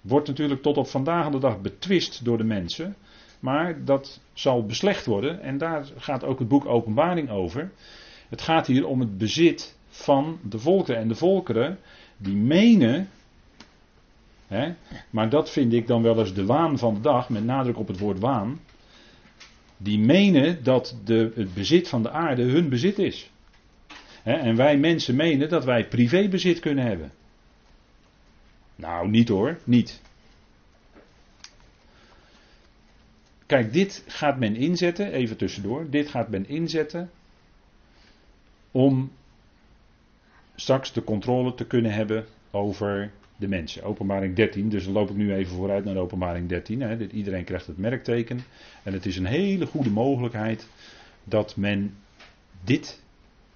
Wordt natuurlijk tot op vandaag de dag betwist door de mensen. Maar dat zal beslecht worden. En daar gaat ook het boek Openbaring over. Het gaat hier om het bezit van de volkeren. En de volkeren die menen maar dat vind ik dan wel eens de waan van de dag, met nadruk op het woord waan. Die menen dat de, het bezit van de aarde hun bezit is. en wij mensen menen dat wij privébezit kunnen hebben. Nou, niet hoor, niet. Kijk, dit gaat men inzetten, even tussendoor, dit gaat men inzetten om straks de controle te kunnen hebben over de mensen. Openbaring 13, dus dan loop ik nu even vooruit naar openbaring 13. Hè. Iedereen krijgt het merkteken. En het is een hele goede mogelijkheid dat men dit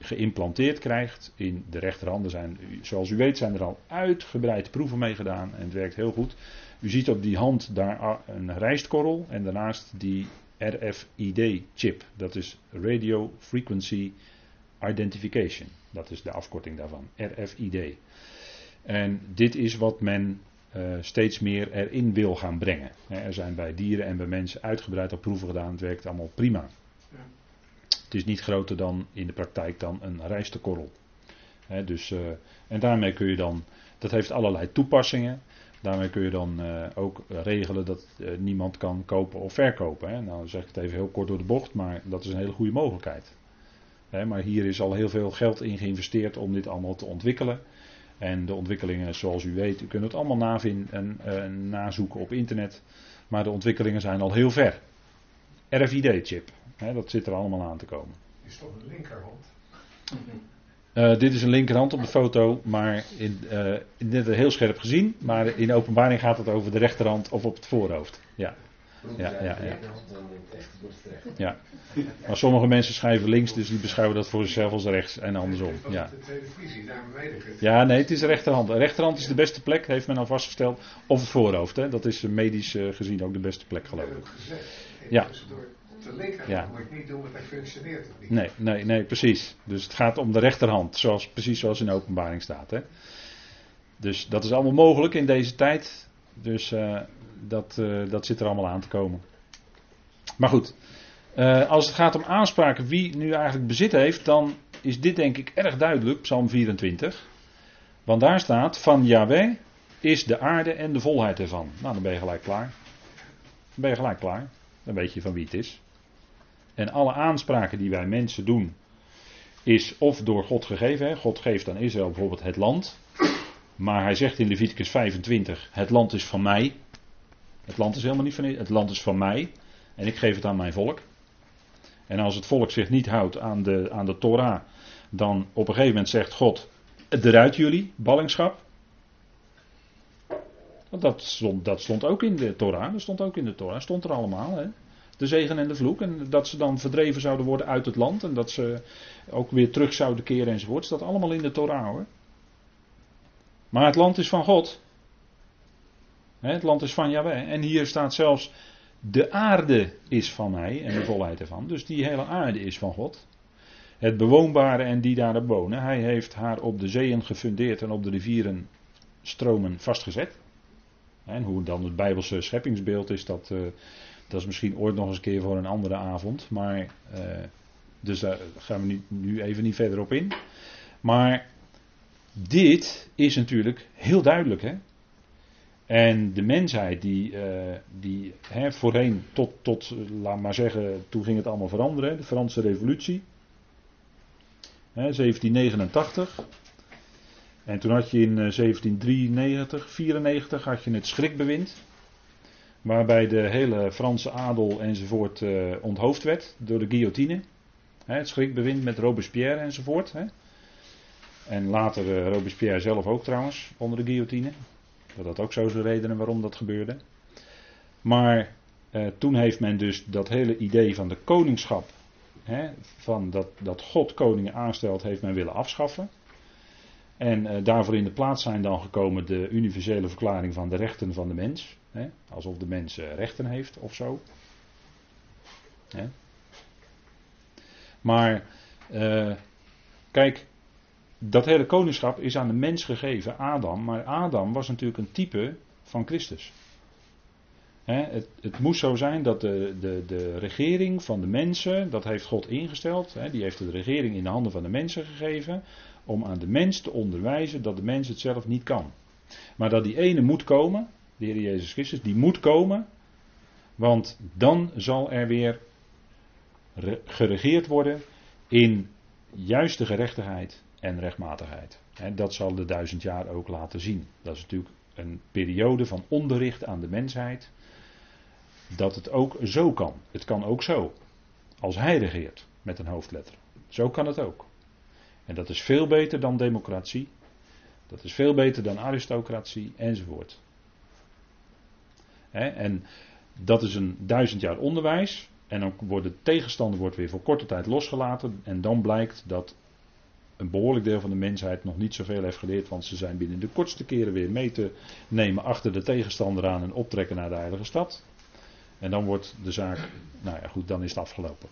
geïmplanteed krijgt in de rechterhanden. Zijn, zoals u weet zijn er al uitgebreid proeven mee gedaan en het werkt heel goed. U ziet op die hand daar een rijstkorrel en daarnaast die RFID-chip. Dat is Radio Frequency Identification. Dat is de afkorting daarvan, RFID. En dit is wat men uh, steeds meer erin wil gaan brengen. Er zijn bij dieren en bij mensen uitgebreid op proeven gedaan. Het werkt allemaal prima. Het is niet groter dan in de praktijk dan een rijstekorrel. dus, uh, en daarmee kun je dan, dat heeft allerlei toepassingen. Daarmee kun je dan uh, ook regelen dat uh, niemand kan kopen of verkopen. Hè. Nou zeg ik het even heel kort door de bocht, maar dat is een hele goede mogelijkheid. Hè, maar hier is al heel veel geld in geïnvesteerd om dit allemaal te ontwikkelen. En de ontwikkelingen, zoals u weet, u kunt het allemaal navinden en uh, nazoeken op internet. Maar de ontwikkelingen zijn al heel ver. RFID-chip, dat zit er allemaal aan te komen. Is toch een linkerhand? Uh, dit is een linkerhand op de foto, maar in, uh, dit heel scherp gezien. Maar in openbaring gaat het over de rechterhand of op het voorhoofd. Ja. Ja, ja, ja. ja. Maar sommige mensen schrijven links, dus die beschouwen dat voor zichzelf als rechts en andersom. Ja. Ja, nee, het is de rechterhand. De rechterhand is de beste plek, heeft men al vastgesteld. Of het voorhoofd, hè. dat is medisch uh, gezien ook de beste plek, geloof ik. Ja. Ja. moet ik niet doen, want hij functioneert niet. Nee, nee, nee, precies. Dus het gaat om de rechterhand, zoals, precies zoals in de openbaring staat. Hè. Dus dat is allemaal mogelijk in deze tijd. Dus uh, dat, uh, dat zit er allemaal aan te komen. Maar goed, uh, als het gaat om aanspraken wie nu eigenlijk bezit heeft, dan is dit denk ik erg duidelijk, Psalm 24. Want daar staat: Van Yahweh is de aarde en de volheid ervan. Nou, dan ben je gelijk klaar. Dan ben je gelijk klaar. Dan weet je van wie het is. En alle aanspraken die wij mensen doen, is of door God gegeven. Hè. God geeft aan Israël bijvoorbeeld het land. Maar hij zegt in Leviticus 25: Het land is van mij. Het land is helemaal niet van Het land is van mij. En ik geef het aan mijn volk. En als het volk zich niet houdt aan de, aan de Torah, dan op een gegeven moment zegt God: eruit jullie, ballingschap. Dat stond, dat stond ook in de Torah. Dat stond ook in de Torah. Stond er allemaal. Hè? De zegen en de vloek. En dat ze dan verdreven zouden worden uit het land. En dat ze ook weer terug zouden keren enzovoort. Dat allemaal in de Torah hoor. Maar het land is van God. Het land is van Yahweh. En hier staat zelfs. De aarde is van mij en de volheid ervan. Dus die hele aarde is van God. Het bewoonbare en die daarop wonen. Hij heeft haar op de zeeën gefundeerd en op de rivieren stromen vastgezet. En hoe dan het Bijbelse scheppingsbeeld is, dat, uh, dat is misschien ooit nog eens een keer voor een andere avond. Maar, uh, dus daar gaan we nu even niet verder op in. Maar dit is natuurlijk heel duidelijk. Hè? En de mensheid die, uh, die hè, voorheen tot, tot, laat maar zeggen, toen ging het allemaal veranderen. De Franse revolutie. Hè, 1789. En toen had je in 1793, eh, 94 had je het schrikbewind. Waarbij de hele Franse adel enzovoort onthoofd werd door de guillotine. Hè, het schrikbewind met Robespierre enzovoort. Hè. En later uh, Robespierre zelf ook trouwens, onder de guillotine. Dat had ook zo zijn redenen waarom dat gebeurde. Maar eh, toen heeft men dus dat hele idee van de koningschap, hè, van dat, dat God koningen aanstelt, heeft men willen afschaffen. En eh, daarvoor in de plaats zijn dan gekomen de universele verklaring van de rechten van de mens. Hè, alsof de mens rechten heeft of zo. Hè. Maar eh, kijk, dat hele koningschap is aan de mens gegeven, Adam. Maar Adam was natuurlijk een type van Christus. het, het, moest zo zijn dat de, de, de regering van de mensen, dat heeft God ingesteld. die heeft de regering in de handen van de mensen gegeven. Om aan de mens te onderwijzen dat de mens het zelf niet kan. Maar dat die ene moet komen, de Heer Jezus Christus, die moet komen. Want dan zal er weer geregeerd worden in juiste gerechtigheid en rechtmatigheid. dat zal de duizend jaar ook laten zien. Dat is natuurlijk een periode van onderricht aan de mensheid. Dat het ook zo kan. Het kan ook zo. Als hij regeert met een hoofdletter. Zo kan het ook. En dat is veel beter dan democratie. Dat is veel beter dan aristocratie enzovoort. en dat is een duizend jaar onderwijs. En dan wordt de tegenstander wordt weer voor korte tijd losgelaten. En dan blijkt dat een behoorlijk deel van de mensheid nog niet zoveel heeft geleerd. Want ze zijn binnen de kortste keren weer mee te nemen achter de tegenstander aan en optrekken naar de Heilige Stad. En dan wordt de zaak, nou ja goed, dan is het afgelopen.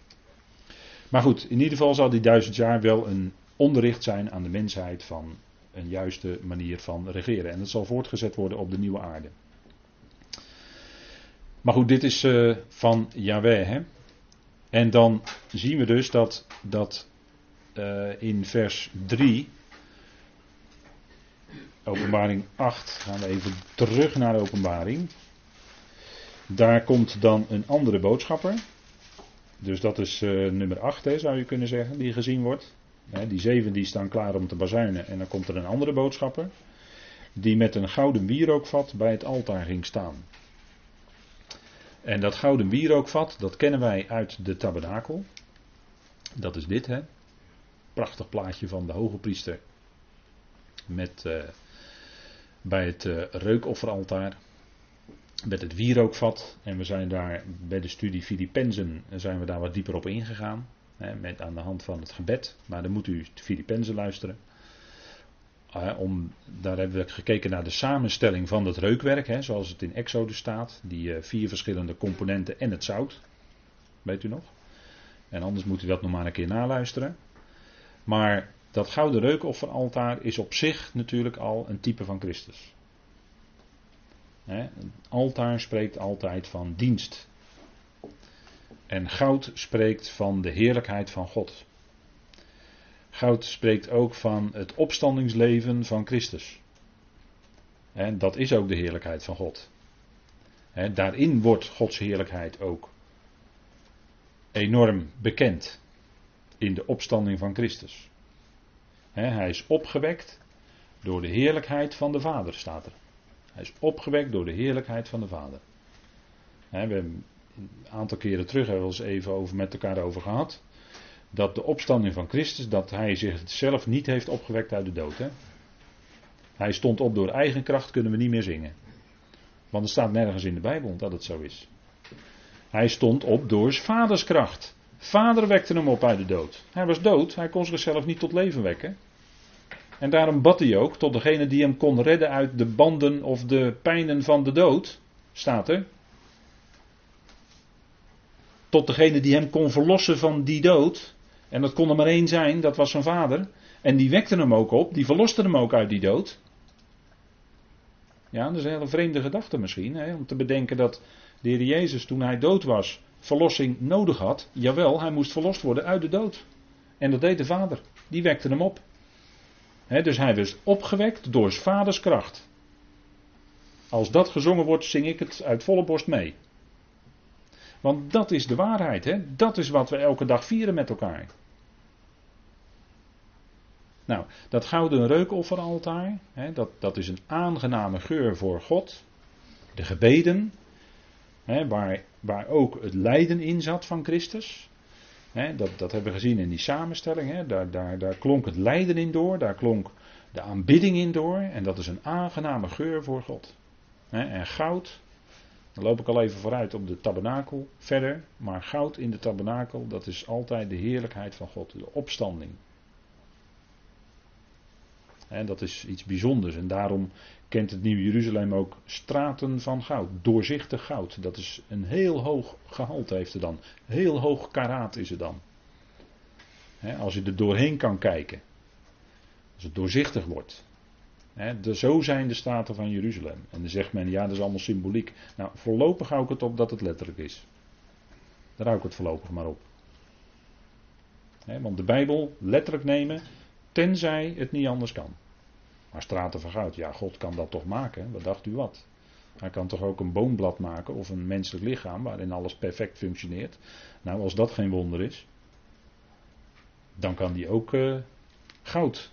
Maar goed, in ieder geval zal die duizend jaar wel een onderricht zijn aan de mensheid van een juiste manier van regeren. En dat zal voortgezet worden op de nieuwe aarde. Maar goed, dit is uh, van Yahweh. Hè? En dan zien we dus dat, dat uh, in vers 3, openbaring 8, gaan we even terug naar de openbaring. Daar komt dan een andere boodschapper. Dus dat is uh, nummer 8, hè, zou je kunnen zeggen, die gezien wordt. die zeven die staan klaar om te bazuinen. En dan komt er een andere boodschapper. Die met een gouden wierookvat bij het altaar ging staan. En dat gouden wierookvat, dat kennen wij uit de tabernakel. Dat is dit, hè. Prachtig plaatje van de hoge priester. Met uh, bij het uh, reukofferaltaar met het wierookvat. En we zijn daar bij de studie Filippenzen zijn we daar wat dieper op ingegaan. Hè, met aan de hand van het gebed. Maar dan moet u Filippenzen luisteren. Uh, om, daar hebben we gekeken naar de samenstelling van het reukwerk. Hè, zoals het in Exodus staat. Die vier verschillende componenten en het zout. Weet u nog? En anders moet u dat nog maar een keer naluisteren. Maar dat gouden reukofferaltaar is op zich natuurlijk al een type van Christus. Een altaar spreekt altijd van dienst. En goud spreekt van de heerlijkheid van God. Goud spreekt ook van het opstandingsleven van Christus. En dat is ook de heerlijkheid van God. daarin wordt Gods heerlijkheid ook enorm bekend. In de opstanding van Christus. hij is opgewekt door de heerlijkheid van de Vader, staat er. Hij is opgewekt door de heerlijkheid van de Vader. we hebben een aantal keren terug hebben we eens even over, met elkaar over gehad. Dat de opstanding van Christus, dat hij zichzelf niet heeft opgewekt uit de dood. Hij stond op door eigen kracht, kunnen we niet meer zingen. Want er staat nergens in de Bijbel dat het zo is. Hij stond op door zijn vaders kracht. Vader wekte hem op uit de dood. Hij was dood, hij kon zichzelf niet tot leven wekken. En daarom bad hij ook tot degene die hem kon redden uit de banden of de pijnen van de dood. Staat er. Tot degene die hem kon verlossen van die dood. En dat kon er maar één zijn, dat was zijn vader. En die wekte hem ook op, die verloste hem ook uit die dood. Ja, dat is een hele vreemde gedachte misschien. Hè, om te bedenken dat de Heer Jezus toen hij dood was, verlossing nodig had. Jawel, hij moest verlost worden uit de dood. En dat deed de vader. Die wekte hem op dus hij was opgewekt door zijn vaders kracht. Als dat gezongen wordt, zing ik het uit volle borst mee. Want dat is de waarheid, hè? dat is wat we elke dag vieren met elkaar. Nou, dat gouden reukofferaltaar, hè, dat, dat is een aangename geur voor God. De gebeden, waar, waar ook het lijden in zat van Christus dat, dat hebben we gezien in die samenstelling. Daar, daar, daar klonk het lijden in door, daar klonk de aanbidding in door. En dat is een aangename geur voor God. en goud, dan loop ik al even vooruit op de tabernakel verder. Maar goud in de tabernakel, dat is altijd de heerlijkheid van God, de opstanding. En dat is iets bijzonders. En daarom kent het Nieuwe Jeruzalem ook straten van goud. Doorzichtig goud. Dat is een heel hoog gehalte heeft het dan. Heel hoog karaat is het dan. als je er doorheen kan kijken. Als het doorzichtig wordt. zo zijn de straten van Jeruzalem. En dan zegt men, ja, dat is allemaal symboliek. Nou, voorlopig hou ik het op dat het letterlijk is. Daar hou ik het voorlopig maar op. want de Bijbel letterlijk nemen, tenzij het niet anders kan. Maar straten van goud, ja, God kan dat toch maken. Wat dacht u wat? Hij kan toch ook een boomblad maken of een menselijk lichaam waarin alles perfect functioneert. Nou, als dat geen wonder is, dan kan die ook uh, goud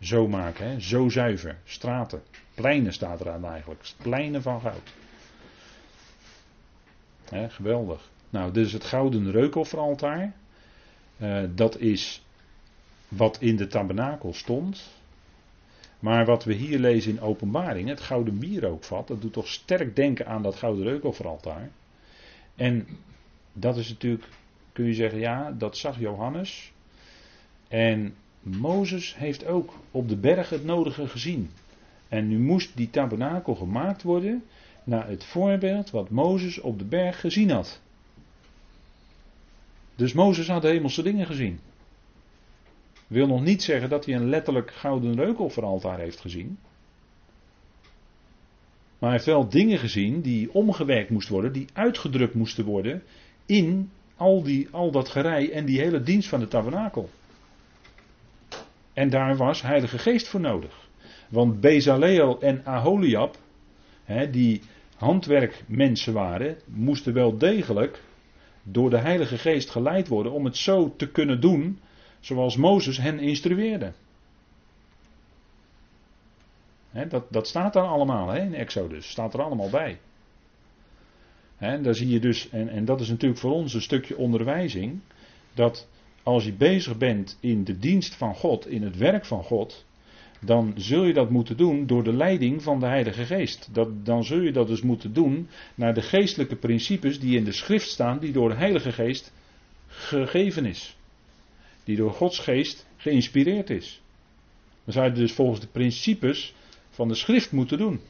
zo maken, hè? zo zuiver. Straten, pleinen staat eraan eigenlijk. Pleinen van goud. Hè, geweldig. Nou, dit is het gouden reukofferaltaar. Uh, dat is wat in de tabernakel stond. Maar wat we hier lezen in openbaring, het gouden bierrookvat, dat doet toch sterk denken aan dat gouden reukofferaltaar. En dat is natuurlijk, kun je zeggen, ja, dat zag Johannes. En Mozes heeft ook op de berg het nodige gezien. En nu moest die tabernakel gemaakt worden naar het voorbeeld wat Mozes op de berg gezien had. Dus Mozes had de hemelse dingen gezien. Wil nog niet zeggen dat hij een letterlijk gouden reukofferaltaar heeft gezien. Maar hij heeft wel dingen gezien die omgewerkt moesten worden, die uitgedrukt moesten worden in al, die, al dat gerei en die hele dienst van de tabernakel. En daar was Heilige Geest voor nodig. Want Bezaleel en Aholiab, hè, die handwerkmensen waren, moesten wel degelijk door de Heilige Geest geleid worden om het zo te kunnen doen zoals Mozes hen instrueerde. dat, dat staat daar allemaal in Exodus, staat er allemaal bij. En daar zie je dus, en, en dat is natuurlijk voor ons een stukje onderwijzing, dat als je bezig bent in de dienst van God, in het werk van God, dan zul je dat moeten doen door de leiding van de Heilige Geest. Dat, dan zul je dat dus moeten doen naar de geestelijke principes die in de schrift staan, die door de Heilige Geest gegeven is. Die door Gods Geest geïnspireerd is. Dan zou je dus volgens de principes van de schrift moeten doen.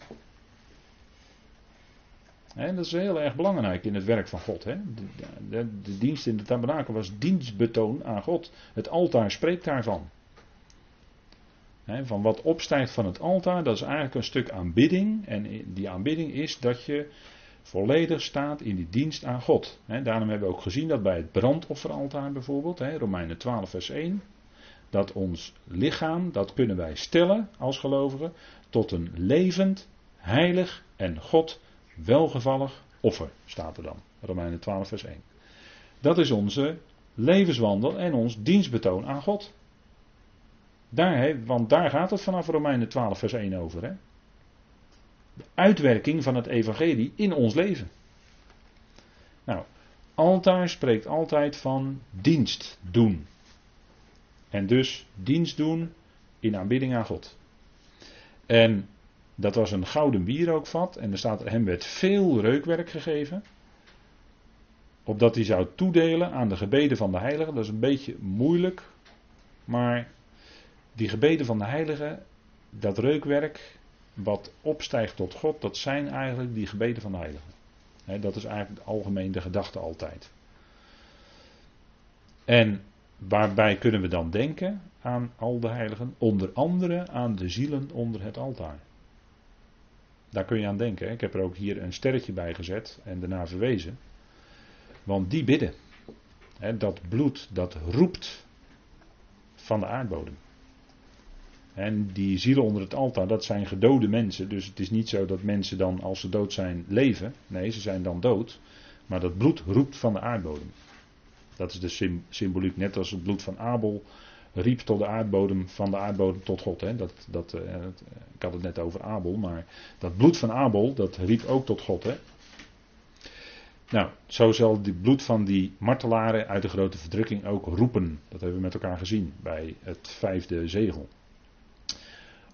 En dat is heel erg belangrijk in het werk van God. Hè? De, de, de, dienst in de tabernakel was dienstbetoon aan God. Het altaar spreekt daarvan. van wat opstijgt van het altaar, dat is eigenlijk een stuk aanbidding. En die aanbidding is dat je volledig staat in die dienst aan God. daarom hebben we ook gezien dat bij het brandofferaltaar bijvoorbeeld, Romeinen 12 vers 1, dat ons lichaam, dat kunnen wij stellen als gelovigen, tot een levend, heilig en God welgevallig offer, staat er dan. Romeinen 12, vers 1. Dat is onze levenswandel en ons dienstbetoon aan God. Daar, want daar gaat het vanaf Romeinen 12, vers 1 over. Hè? De uitwerking van het evangelie in ons leven. Nou, altaar spreekt altijd van dienst doen. En dus dienst doen in aanbidding aan God. En dat was een gouden bierrookvat en er staat hem werd veel reukwerk gegeven. Opdat hij zou toedelen aan de gebeden van de heiligen. Dat is een beetje moeilijk. Maar die gebeden van de heiligen, dat reukwerk wat opstijgt tot God, dat zijn eigenlijk die gebeden van de heiligen. dat is eigenlijk algemeen de gedachte altijd. En waarbij kunnen we dan denken aan al de heiligen? Onder andere aan de zielen onder het altaar. Daar kun je aan denken. Ik heb er ook hier een sterretje bij gezet en daarna verwezen. Want die bidden. dat bloed dat roept van de aardbodem. En die zielen onder het altaar, dat zijn gedode mensen. Dus het is niet zo dat mensen dan, als ze dood zijn, leven. Nee, ze zijn dan dood. Maar dat bloed roept van de aardbodem. Dat is de symboliek, net als het bloed van Abel riep tot de aardbodem, van de aardbodem tot God. Hè. Dat, dat, uh, ik had het net over Abel, maar dat bloed van Abel, dat riep ook tot God. Hè. Nou, zo zal het bloed van die martelaren uit de grote verdrukking ook roepen. Dat hebben we met elkaar gezien bij het vijfde zegel.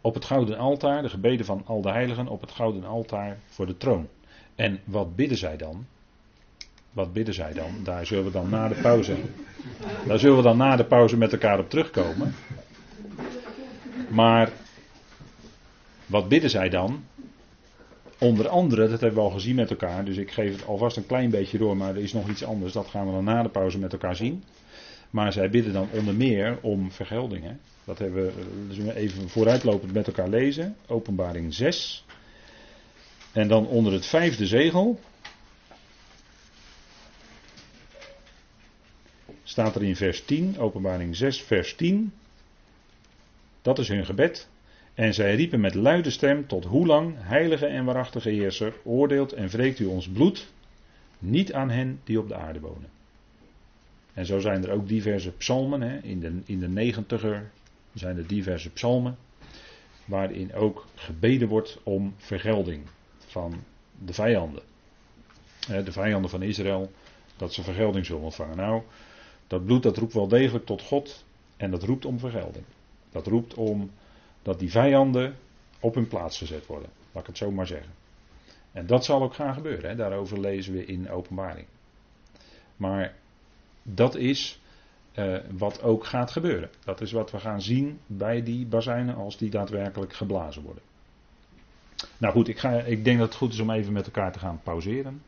Op het gouden altaar, de gebeden van al de heiligen op het gouden altaar voor de troon. En wat bidden zij dan? Wat bidden zij dan? Daar zullen we dan na de pauze. Daar zullen we dan na de pauze met elkaar op terugkomen. Maar wat bidden zij dan? Onder andere, dat hebben we al gezien met elkaar, dus ik geef het alvast een klein beetje door, maar er is nog iets anders, dat gaan we dan na de pauze met elkaar zien. Maar zij bidden dan onder meer om vergeldingen. Dat hebben we dus even vooruitlopend met elkaar lezen. Openbaring 6. En dan onder het vijfde zegel. Staat er in vers 10, openbaring 6, vers 10. Dat is hun gebed. En zij riepen met luide stem tot hoe lang, heilige en waarachtige heerser, oordeelt en wreekt u ons bloed, niet aan hen die op de aarde wonen. En zo zijn er ook diverse psalmen, hè, in, de, in de negentiger zijn er diverse psalmen, waarin ook gebeden wordt om vergelding van de vijanden. De vijanden van Israël, dat ze vergelding zullen ontvangen. Nou, dat bloed dat roept wel degelijk tot God en dat roept om vergelding. Dat roept om dat die vijanden op hun plaats gezet worden. Laat ik het zo maar zeggen. En dat zal ook gaan gebeuren. Hè? Daarover lezen we in openbaring. Maar dat is uh, wat ook gaat gebeuren. Dat is wat we gaan zien bij die bazuinen als die daadwerkelijk geblazen worden. Nou goed, ik, ga, ik denk dat het goed is om even met elkaar te gaan pauzeren.